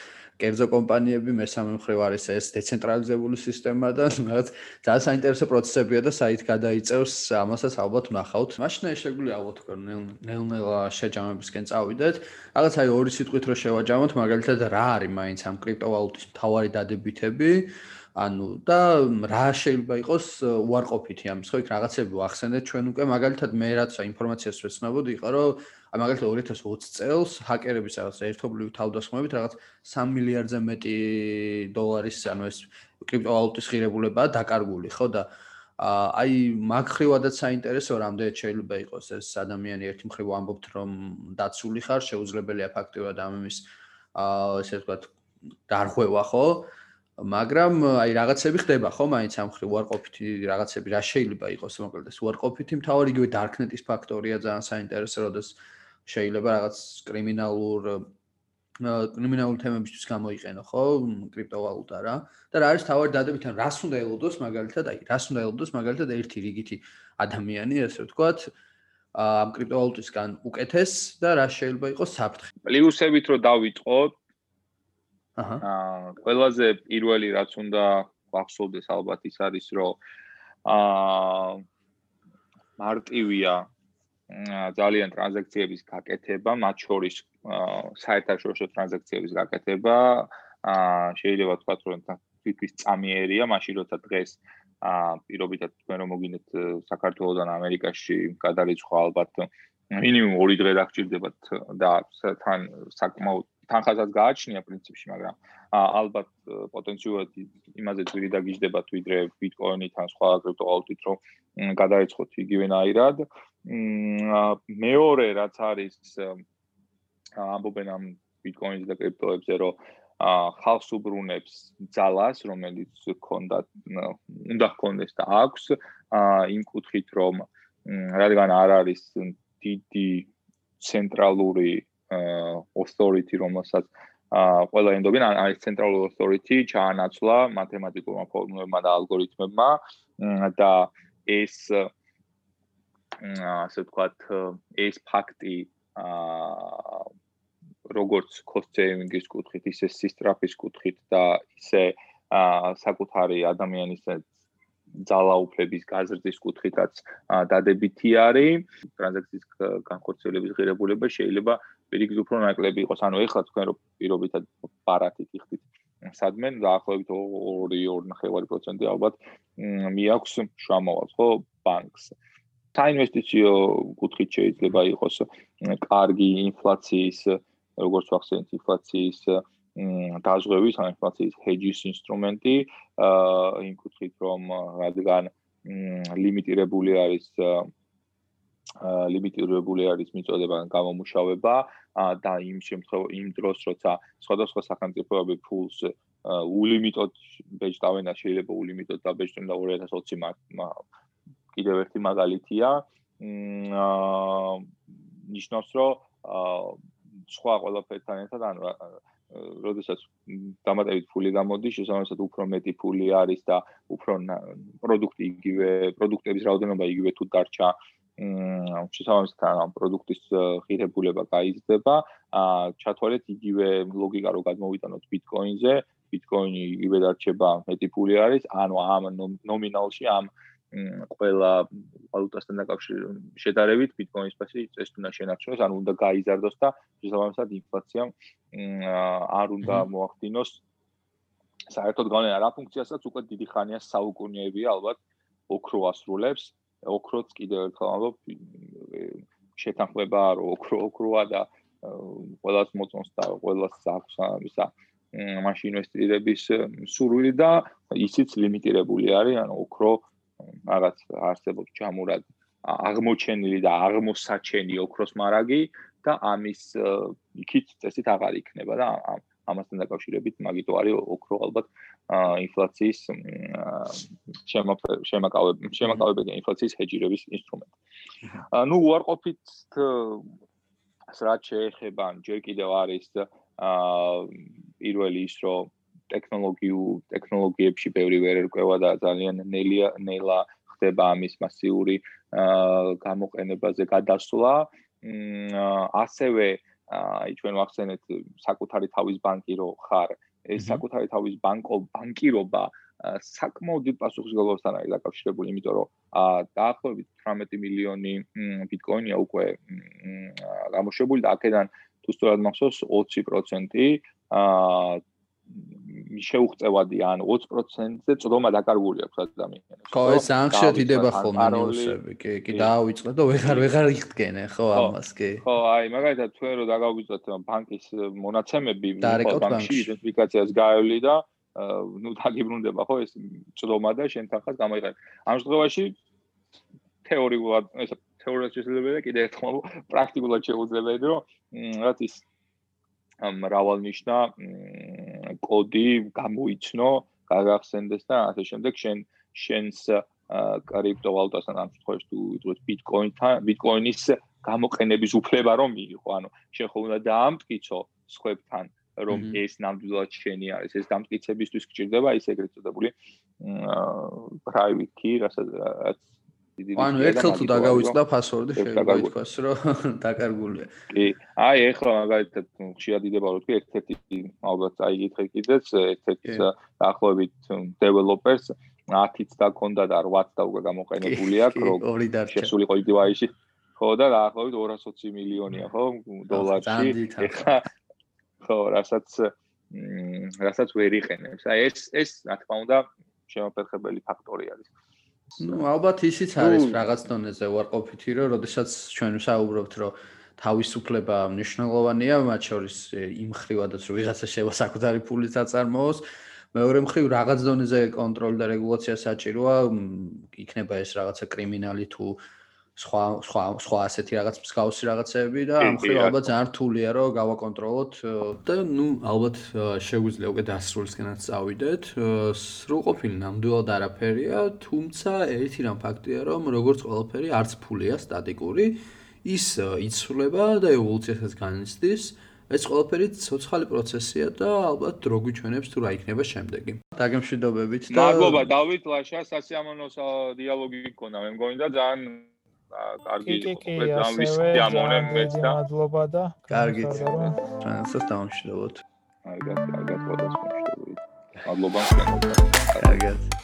კერძო კომპანიები, მესამე მხრივ არის ეს დეცენტრალიზებული სისტემა და რაღაც ძალიან საინტერესო პროცესებია და საით გადაიწევს ამასაც ალბათ ნახავთ. მაშინ შეგვიძლია ალბათ თქვენ ნელ-ნელა შეჯამებისკენ წავიდეთ. რაღაც აი ორი სიტყვით რო შევაჯამოთ, მაგალითად რა არის მაინც ამ კრიპტოვალუტის მთავარი დადებითები? ანუ და რა შეიძლება იყოს უარყოფითი ამის ხო იქ რაღაცები ვახსენეთ ჩვენ უკვე მაგალითად მე რაც ინფორმაციას ვეცნობოდი იყო რომ მაგალითად 2020 წელს ჰაკერების რაღაც ერთობლივი თავდასხმებით რაღაც 3 მილიარდზე მეტი დოლარის ანუ ეს კრიპტოვალუტის ღირებულებაა დაკარგული, ხო და აი მაგ ხრივადაც საინტერესო რამდენად შეიძლება იყოს ეს ადამიანი ერთი მხრივ ამბობთ რომ დაცული ხარ, შეუძლებელია ფაქტიურად ამის აა ესე ვთქვათ დარღვევა, ხო? მაგრამ აი რაღაცები ხდება ხო მაინც ამ ხრივ უარყოფითი რაღაცები რა შეიძლება იყოს მოკლედ ეს უარყოფითი მთავარი იგივე darknet-ის ფაქტორია ძალიან საინტერესო როდესაც შეიძლება რაღაც კრიმინალურ კრიმინალურ თემებისთვის გამოიყენო, ხო, კრიპტოვალუტა რა. და რა არის თავი დადებით, ან რას უნდა ელოდოს მაგალითად, აი, რას უნდა ელოდოს მაგალითად ერთი რიგითი ადამიანი, ასე ვთქვათ, ამ კრიპტოვალუტისგან უკეთეს და რა შეიძლება იყოს საფრთხე. პლუსებით რო დავიწყოთ. აჰა. აა, ყველაზე პირველი რაც უნდა ვახსოვდეს ალბათ ის არის, რომ აა მარტივია ძალიან ტრანზაქციების გაკეთება, მათ შორის საერთაშორისო ტრანზაქციების გაკეთება, შეიძლება თქვა რომ თვითის წამიერია, მაშინ როცა დღეს პირობითად თქვენ რომ მოგინეთ საქართველოსთან ამერიკაში გადარიცხვა ალბათ მინიმუმ 2 დღე დაგჭირდებათ და თან საკმაოდ თანხასაც გააჩნია პრინციპში, მაგრამ ალბათ პოტენციურად იმაზე ძვირი დაგიждდებათ ვიდრე ბიტკოინით ან სხვა კრიპტოვალუტით, რომ გადაეცხოთ იგივენაირად. მეორე რაც არის ამბობენ ამ ბიტკოინს და კრიპტოებზე, რომ ხალხს უბრუნებს ძალას, რომელიც ჰქონდათ, უნდა ჰქონდეს და აქვს, იმ კუთხით, რომ რადგან არ არის დიდი ცენტრალური authority, რომელსაც ყველა ენდობენ, არის ცენტრალური authority, ჩაანაცვლა მათემატიკურმა ფორმულებმა და ალგორითმებმა და ეს ასე ვთქვათ, ეს ფაქტი აა როგორც cost-saving-ის კუთხით, ისე სისტრაფის კუთხით და ისე აა საკუთარი ადამიანის ძალაუფლების გაზრდის კუთხითაც დადებითი არის. ტრანზაქციის განხორციელების ღირებულება შეიძლება პირიქით უფრო ნაკლები იყოს. ანუ ეხლა თქვენ რო პირობითად პარათით იხდით სადმე დაახლოებით 2-2.5% ალბათ მიაქვს შამოვალს, ხო, ბანკს. საინვესტიციო კუთხით შეიძლება იყოს კარგი ინფლაციის როგორც ვახსენეთ ინფლაციის დაზღვევის ან ინფლაციის ჰეჯის ინსტრუმენტი იმ კუთხით რომ რადგან ლიმიტირებული არის ლიმიტირებული არის მიწოდება გამომუშავება და იმ შემთხვევაში იმ დროს როცა სხვადასხვა სახელმწიფოები ფულს ულიმიტოდ ბეჭდავენ და შეიძლება ულიმიტოდ დაბეჭდონ და 2020 კიდევ ერთი მაგალითია. აა ნიშნავს რომ აა სხვა ყველაფერთან ერთად ანუ როდესაც დამატებით ფული გამოდის, შესაბამისად უფრო მეტი ფული არის და უფრო პროდუქტი იგივე, პროდუქტების რაოდენობა იგივე თუ დარჩა, მ შესაბამისად ამ პროდუქტის ღირებულება გაიზრდება, ა ჩათვალეთ იგივე ლოგიკა რო გადმოვიტანოთ ბიტკოინზე, ბიტკოინი იგივე დარჩება, მეტი ფული არის, ანუ ამ ნომინალში ამ ყველა ვალუტასთან დაკავშირებით შედარებით ბიტკოინის ფასი წესით უნდა შენარჩუნოს, ანუ უნდა გაიზარდოს და შესაბამისად ინფლაცია არ უნდა მოახდინოს. საერთოდ გავლენა რა ფუნქციასაც უკვე დიდი ხანია საუკუნეებია ალბათ ოქრო ასრულებს. ოქროც კიდევ ერთხელ ამბობ შეთანხმება რომ ოქრო ოქროა და ყველას მოწონს და ყველას აქვს ამისა მაშინ ინვესტირების სურვილი და ისიც ლიმიტირებული არის, ანუ ოქრო რაღაც არსებობს ჩამურად აღმოჩენილი და აღმოსაჩენი ოქროს მარაგი და ამის იქით წესით აღარ იქნება და ამასთან დაკავშირებით მაგიტო არის ოქრო ალბათ ინფლაციის შემაკავებელი შემაკავებელი ინფლაციის ჰეჯირების ინსტრუმენტი. ну უარყოფით რაც შეეხება ჯერ კიდევ არის აა პირველი ის რომ ტექნოლოგიურ ტექნოლოგიებში ბევრი ვერ ერკვევა და ძალიან ნელია ნელა ხდება ამის მასიური გამოყენებაზე გადასვლა. ასევე აი ჩვენ ვახსენეთ საკუთარი თავის ბანკი რო ხარ, ეს საკუთარი თავის ბანკო ბანკირობა საკმაოდ დიდ პასუხისმგებლობასთან არის დაკავშირებული, იმიტომ რომ დაახლოებით 18 მილიონი ბიტკოინია უკვე გამოშვებული და აქედან თუ სწორად მახსოვს 20% აა შეუღწევადი ან 20%-ზე წდომა დაკარგული აქვს ადამიანებს. ხო, ეს ანქშეთ იდება ხოლმე ნიუსები, კი, კი დაავიწყდა და ვეღარ ვეღარ იხდგენენ, ხო, ამას კი. ხო, აი, მაგალითად თქვენ რო დაგავიწყოთ ბანკის მონაცემები, ბანკში იდენტიფიკაციას გაევლი და ნუ დაგიბრუნდება ხო ეს წდომა და შენ თანხას გამოიყენე. ამ შემთხვევაში თეორიულად, ეს თეორიულად შესაძლებელია კიდე ერთხელ პრაქტიკულად შეუძლებელია, რომ რაც ის მრავალნიშნა კოდი გამოიცნო, გაგახსენდეს და ასე შემდეგ. შენ შენს კრიპტოვალუტასთან ამ შემთხვევაში თუ ვიტყვით ბიტკოინთან, ბიტკოინის გამოყენების უფლება რომ მიიღო, ანუ შენ ხო უნდა დაამტკიცო სხვებთან რომ ეს ნამდვილად შენი არის, ეს დამტკიცებისთვის გჭირდება ის ეგრეთ წოდებული private key, რასაც ანუ ერთხელ თუ დაგავიწყდა ფასვორდი შეიძლება ითქვას რომ (laughs) დაკარგულია. კი, აი ეხლა მაგალითად ხშირად იდება რომ თქვი ერთ-ერთი ალბათ წაიგითხე კიდეც ერთ-ერთი დაახლოებით დეველოპერს 10-იც დაკონდა და 8-ც და უკვე გამოყენებული აქვს რომ შესულიყო იდივაიში. ხო და დაახლოებით 220 მილიონია ხო დოლარში. ეხლა ხო, რასაც რასაც ვერ იყენებს. აი ეს ეს რა თქმა უნდა შემოფერხებელი ფაქტორი არის. Ну ალბათ ისიც არის რაღაც დონეზე უარყოფითი რომ როდესაც ჩვენ საუბრობთ რომ თავისუფლება მნიშვნელოვანია, მათ შორის იმ ხრივადაც რომ ვიღაცა შევა საკუთარი ფული დაწარმოოს. მეორე მხრივ რაღაც დონეზე კონტროლი და რეგულაცია საჭიროა, იქნება ეს რაღაცა კრიმინალი თუ სხვა სხვა სხვა ასეთი რაღაც მსგავსი რაღაცები და ამ ხრივ ალბათ ძალიან რთულია რომ გავაკონტროლოთ და ნუ ალბათ შეგვიძლია უკვე დასრულისკენაც წავიდეთ. სრულყოფილი ნამდვილად არაფერია, თუმცა ერთი რამ ფაქტია რომ როგორც ყველაფერი არც ფულია სტატიკური, ის იცვლება და ევოლუციასაც განიცდის. ეს ყველაფერი ცოცხალი პროცესია და ალბათ დრო გვიჩვენებს თუ რა იქნება შემდეგი. დაგემშვიდობებით და მადლობა დავით ლაშა, სასიამოვნო დიალოგი გქონდა. მე მგონი და ძალიან კარგი ძალიან მადლობა და კარგი ჩვენსაც დავამშვიდობოთ კარგად კარგად გადასვამშვიდობთ მადლობა. კარგად